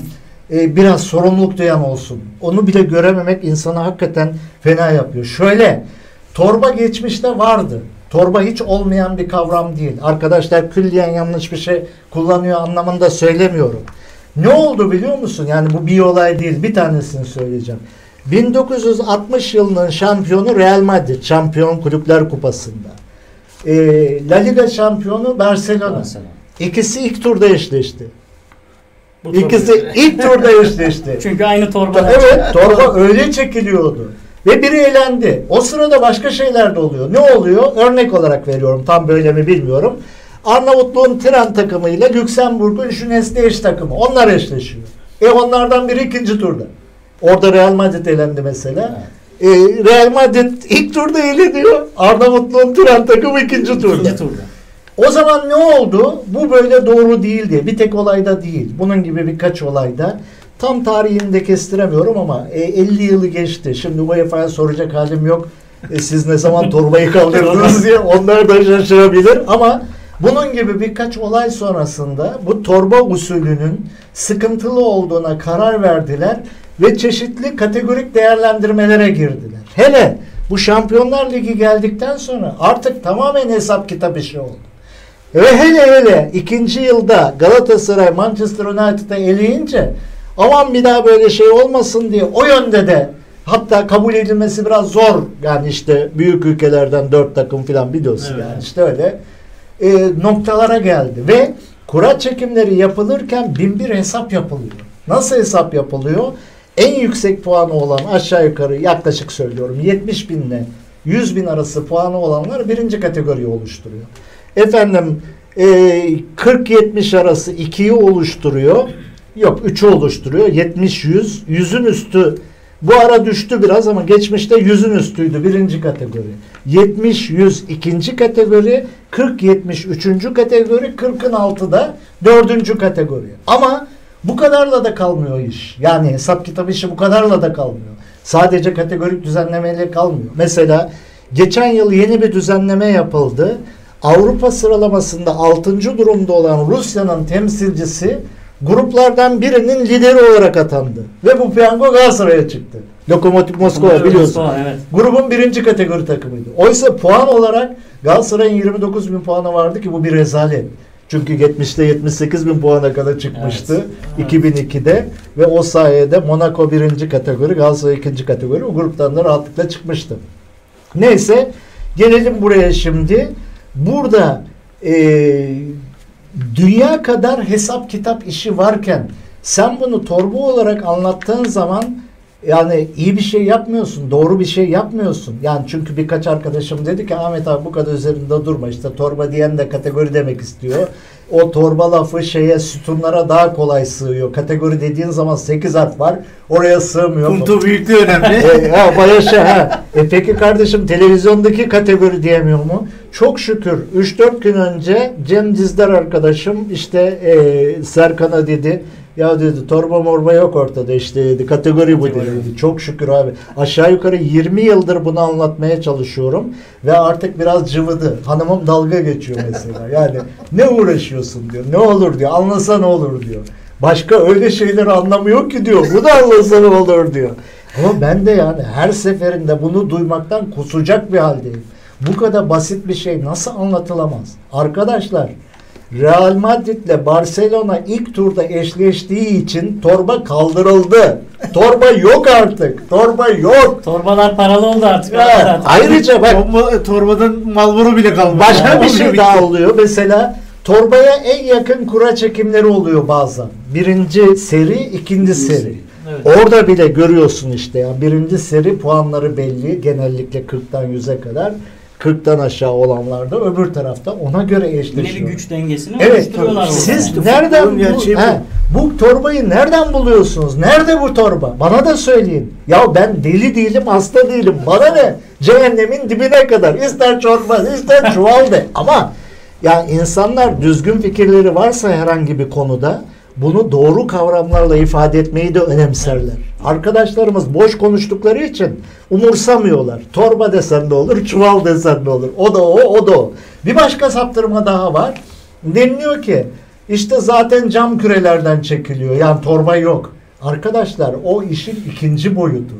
e, biraz sorumluluk duyan olsun. Onu bile görememek insanı hakikaten fena yapıyor. Şöyle torba geçmişte vardı. Torba hiç olmayan bir kavram değil. Arkadaşlar külliyen yanlış bir şey kullanıyor anlamında söylemiyorum. Ne oldu biliyor musun? Yani bu bir olay değil. Bir tanesini söyleyeceğim. 1960 yılının şampiyonu Real Madrid. Şampiyon Kulüpler Kupası'nda. Ee, La Liga şampiyonu Barcelona. Mesela. İkisi ilk turda eşleşti. Bu İkisi tabii. ilk turda eşleşti. Çünkü aynı torba. evet torba öyle çekiliyordu. Ve biri elendi. O sırada başka şeyler de oluyor. Ne oluyor? Örnek olarak veriyorum. Tam böyle mi bilmiyorum. Arnavutluğun Tren takımı ile Lüksemburg'un Junes takımı. Onlar eşleşiyor. E onlardan biri ikinci turda. Orada Real Madrid elendi mesela. E, Real Madrid ilk turda eleniyor. Arnavutluğun Tren takımı ikinci turda. İkinci turda. O zaman ne oldu? Bu böyle doğru değildi. Bir tek olayda değil. Bunun gibi birkaç olayda. Tam tarihini de kestiremiyorum ama e, 50 yılı geçti. Şimdi UEFA'ya soracak halim yok. E, siz ne zaman torbayı kaldırdınız diye onlar da şaşırabilir. Ama bunun gibi birkaç olay sonrasında bu torba usulünün sıkıntılı olduğuna karar verdiler ve çeşitli kategorik değerlendirmelere girdiler. Hele bu Şampiyonlar Ligi geldikten sonra artık tamamen hesap kitap işi oldu. Ve hele hele ikinci yılda Galatasaray Manchester United'ı eleyince aman bir daha böyle şey olmasın diye o yönde de hatta kabul edilmesi biraz zor. Yani işte büyük ülkelerden dört takım falan biliyorsun Evet. yani işte öyle e, noktalara geldi ve kura çekimleri yapılırken bin bir hesap yapılıyor. Nasıl hesap yapılıyor? En yüksek puanı olan aşağı yukarı yaklaşık söylüyorum 70 binle 100 bin arası puanı olanlar birinci kategoriyi oluşturuyor. Efendim e, 40-70 arası 2'yi oluşturuyor. Yok 3'ü oluşturuyor. 70-100. 100'ün üstü bu ara düştü biraz ama geçmişte 100'ün üstüydü birinci kategori. 70-100 ikinci kategori. 40-70 üçüncü kategori. 40'ın altı da dördüncü kategori. Ama bu kadarla da kalmıyor iş. Yani hesap kitap işi bu kadarla da kalmıyor. Sadece kategorik düzenlemeyle kalmıyor. Mesela geçen yıl yeni bir düzenleme yapıldı. Avrupa sıralamasında 6. durumda olan Rusya'nın temsilcisi gruplardan birinin lideri olarak atandı. Ve bu piyango Galatasaray'a çıktı. Lokomotiv Moskova biliyorsun. Moskova, Evet. Grubun birinci kategori takımıydı. Oysa puan olarak Galatasaray'ın 29 bin puanı vardı ki bu bir rezalet. Çünkü 70'te 78 bin puana kadar çıkmıştı 2002'de ve o sayede Monaco birinci kategori, Galatasaray ikinci kategori o gruptan da rahatlıkla çıkmıştı. Neyse gelelim buraya şimdi. Burada eee, dünya kadar hesap kitap işi varken sen bunu torba olarak anlattığın zaman yani iyi bir şey yapmıyorsun, doğru bir şey yapmıyorsun. Yani çünkü birkaç arkadaşım dedi ki Ahmet abi bu kadar üzerinde durma işte torba diyen de kategori demek istiyor. O torba lafı şeye sütunlara daha kolay sığıyor. Kategori dediğin zaman 8 harf var. Oraya sığmıyor. Punto büyüklüğü önemli. E, ha, bayağı şey, ha. E peki kardeşim televizyondaki kategori diyemiyor mu? Çok şükür 3-4 gün önce Cem Dizdar arkadaşım işte e, Serkan'a dedi ya dedi torba morba yok ortada işte dedi kategori bu dedi. dedi. Çok şükür abi. Aşağı yukarı 20 yıldır bunu anlatmaya çalışıyorum ve artık biraz cıvıdı. Hanımım dalga geçiyor mesela. Yani ne uğraşıyorsun diyor. Ne olur diyor. Anlasa ne olur diyor. Başka öyle şeyleri anlamıyor ki diyor. Bu da anlasa ne olur diyor. Ama ben de yani her seferinde bunu duymaktan kusacak bir haldeyim. Bu kadar basit bir şey nasıl anlatılamaz? Arkadaşlar Real Madrid ile Barcelona ilk turda eşleştiği için torba kaldırıldı. Torba yok artık. Torba yok. Torbalar paralı oldu artık. Evet. zaten. Ayrıca bak Torba, torbadan Malboro bile kalmadı. Başka bir Onu şey daha oluyor. Mesela torbaya en yakın kura çekimleri oluyor bazen. Birinci seri, ikinci seri. Evet. Orada bile görüyorsun işte. Yani birinci seri puanları belli. Genellikle 40'tan 100'e kadar. 40'tan aşağı olanlarda öbür tarafta ona göre Yine bir eşleşiyor. güç dengesini Evet. oluşturuyorlar. Siz İşte nereden bu, bu. he, bu torbayı nereden buluyorsunuz? Nerede bu torba? Bana da söyleyin. Ya ben deli değilim, hasta değilim. Bana ne? Cehennemin dibine kadar. İster çorba, ister çuval de. Ama ya insanlar düzgün fikirleri varsa herhangi bir konuda bunu doğru kavramlarla ifade etmeyi de önemserler. Arkadaşlarımız boş konuştukları için umursamıyorlar. Torba desen de olur, çuval desen de olur. O da o, o da o. Bir başka saptırma daha var. Deniliyor ki İşte zaten cam kürelerden çekiliyor. Yani torba yok. Arkadaşlar o işin ikinci boyutu.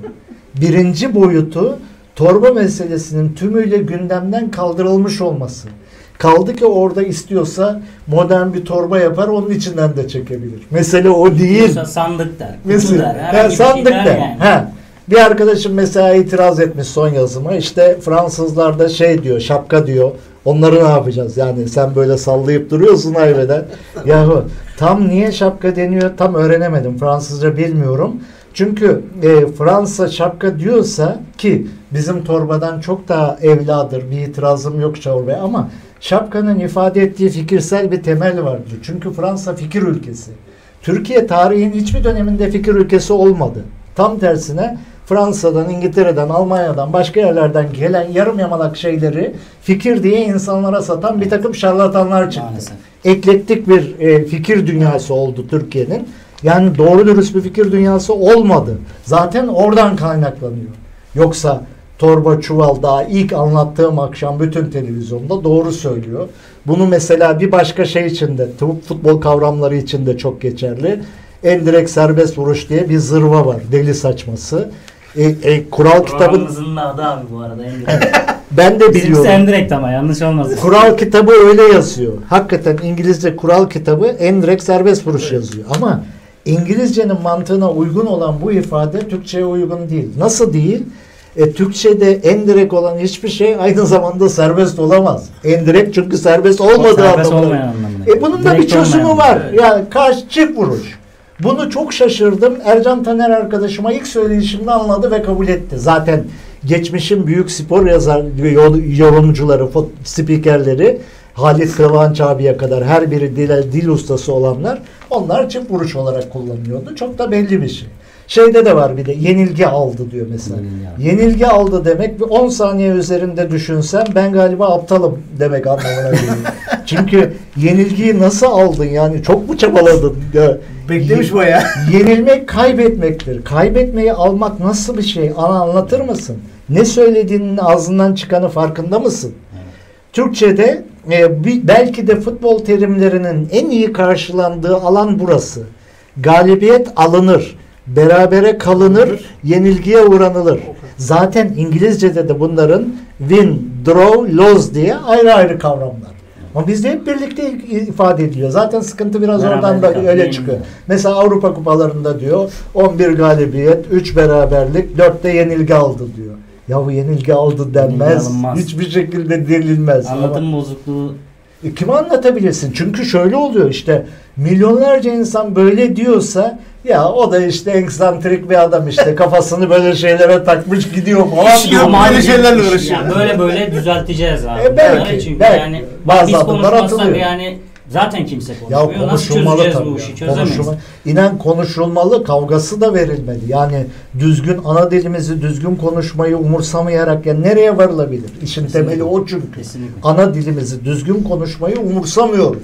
Birinci boyutu torba meselesinin tümüyle gündemden kaldırılmış olması. Kaldı ki orada istiyorsa modern bir torba yapar onun içinden de çekebilir. Mesele o değil. Mesela sandık der. Mesela der, bir şey sandık der da. yani. Ha. Bir arkadaşım mesela itiraz etmiş son yazıma. İşte Fransızlar da şey diyor, şapka diyor. Onları ne yapacağız? Yani sen böyle sallayıp duruyorsun hayveden. Yahu tam niye şapka deniyor tam öğrenemedim. Fransızca bilmiyorum. Çünkü e, Fransa şapka diyorsa ki bizim torbadan çok daha evladır. Bir itirazım yok çorbaya ama şapkanın ifade ettiği fikirsel bir temel vardır. Çünkü Fransa fikir ülkesi. Türkiye tarihin hiçbir döneminde fikir ülkesi olmadı. Tam tersine Fransa'dan, İngiltere'den, Almanya'dan, başka yerlerden gelen yarım yamalak şeyleri fikir diye insanlara satan bir takım şarlatanlar çıktı. Maalesef. Eklektik bir e, fikir dünyası oldu Türkiye'nin. Yani doğru dürüst bir fikir dünyası olmadı. Zaten oradan kaynaklanıyor. Yoksa torba çuval daha ilk anlattığım akşam bütün televizyonda doğru söylüyor. Bunu mesela bir başka şey için de futbol kavramları için de çok geçerli. En direkt serbest vuruş diye bir zırva var. Deli saçması. E, e, kural kitabın adı abi bu arada. Ben de biliyorum. Sendirekt ama yanlış olmasın. Kural kitabı öyle yazıyor. Hakikaten İngilizce kural kitabı en direkt serbest vuruş yazıyor. Ama İngilizcenin mantığına uygun olan bu ifade Türkçe'ye uygun değil. Nasıl değil? E, Türkçe'de en direkt olan hiçbir şey aynı zamanda serbest olamaz. En direkt çünkü serbest olmadığı serbest anlamına. anlamına. E bunun da bir çözümü var. Yani karşı çift vuruş. Bunu çok şaşırdım. Ercan Taner arkadaşıma ilk söyleyişimde anladı ve kabul etti. Zaten geçmişin büyük spor yazar yol- yorumcuları, spikerleri Halit Kıvanç abiye kadar her biri dil, dil ustası olanlar onlar çift vuruş olarak kullanıyordu. Çok da belli bir şey. Şeyde de var bir de yenilgi aldı diyor mesela. Yenilgi aldı. Yenilgi aldı demek bir 10 saniye üzerinde düşünsem ben galiba aptalım demek anlamına geliyor. Çünkü yenilgiyi nasıl aldın yani çok mu çabaladın? Ya, Beklemiş bayağı. Yenilmek kaybetmektir. Kaybetmeyi almak nasıl bir şey? Ana anlatır mısın? Ne söylediğinin ağzından çıkanı farkında mısın? Türkçe'de e, belki de futbol terimlerinin en iyi karşılandığı alan burası. Galibiyet alınır, berabere kalınır, yenilgiye uğranılır. Zaten İngilizce'de de bunların win, draw, lose diye ayrı ayrı kavramlar. Ama bizde hep birlikte ifade ediliyor. Zaten sıkıntı biraz Beraber oradan da öyle değil çıkıyor. Mesela Avrupa kupalarında diyor 11 galibiyet, 3 beraberlik, 4 de yenilgi aldı diyor. Ya bu yenilgi aldı denmez. alınmaz. Hiçbir şekilde denilmez. Anlatım bozukluğu e, kime anlatabilirsin? Çünkü şöyle oluyor işte milyonlarca insan böyle diyorsa ya o da işte eksantrik bir adam işte kafasını böyle şeylere takmış gidiyor falan. Hiç diyor. yok. Abi, şeylerle yani uğraşıyor. böyle böyle düzelteceğiz abi. E, belki, Bunları çünkü belki. yani Bazı biz adımlar konuşmazsak atılıyor. yani zaten kimse Ya konuşmuyor. Nasıl konuşulmalı çözeceğiz tabii. bu ya. işi? Çözemeyiz. Konuşulma- İnan konuşulmalı, kavgası da verilmeli. Yani düzgün ana dilimizi düzgün konuşmayı umursamayarak ya nereye varılabilir? İşin Kesinlikle. temeli o çünkü. Kesinlikle. Ana dilimizi düzgün konuşmayı umursamıyoruz.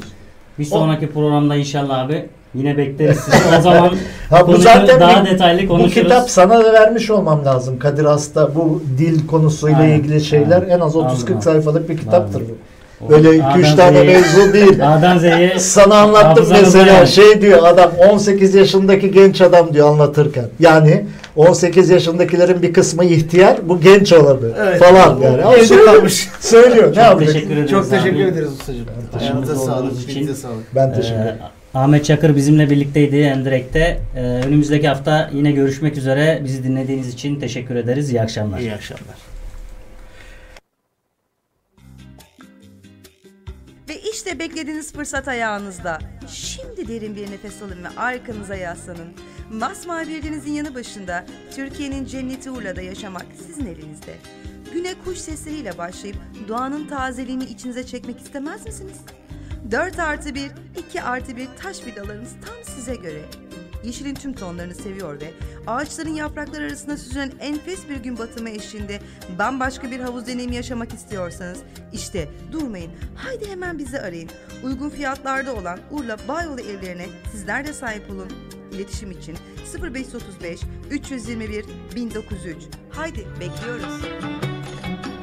Bir sonraki programda inşallah abi yine bekleriz sizi. O zaman Ha, bu zaten daha bir- detaylı Bu konuşuruz. kitap sana da vermiş olmam lazım. Kadir Has'ta bu dil konusuyla Aynen, ilgili şeyler aynen. en az 30-40 Aldım, sayfalık bir kitaptır aldım. Böyle 2-3 A'dan tane mevzu değil. A'dan Z'ye Sana anlattım mesela yani. şey diyor adam 18 yaşındaki genç adam diyor anlatırken. Yani 18 yaşındakilerin bir kısmı ihtiyar bu genç olanı Evet. falan yani. Ama Evde söylüyor, kalmış. söylüyor. Ne Çok yapacak? teşekkür ederiz Çok teşekkür abi. ederiz ustacığım. Ayağınıza sağlık. için. sağlık. Ben teşekkür ederim. Ee, Ahmet Çakır bizimle birlikteydi Endirek'te. Ee, önümüzdeki hafta yine görüşmek üzere. Bizi dinlediğiniz için teşekkür ederiz. İyi akşamlar. İyi akşamlar. İşte beklediğiniz fırsat ayağınızda. Şimdi derin bir nefes alın ve arkanıza yaslanın. Masmavi bir denizin yanı başında Türkiye'nin cenneti Urla'da yaşamak sizin elinizde. Güne kuş sesleriyle başlayıp doğanın tazeliğini içinize çekmek istemez misiniz? 4 artı 1, 2 artı 1 taş vidalarımız tam size göre. Yeşilin tüm tonlarını seviyor ve ağaçların yaprakları arasında süzülen enfes bir gün batımı eşliğinde bambaşka bir havuz deneyimi yaşamak istiyorsanız işte durmayın. Haydi hemen bizi arayın. Uygun fiyatlarda olan Urla Bayolu evlerine sizler de sahip olun. İletişim için 0535 321 1903. Haydi bekliyoruz.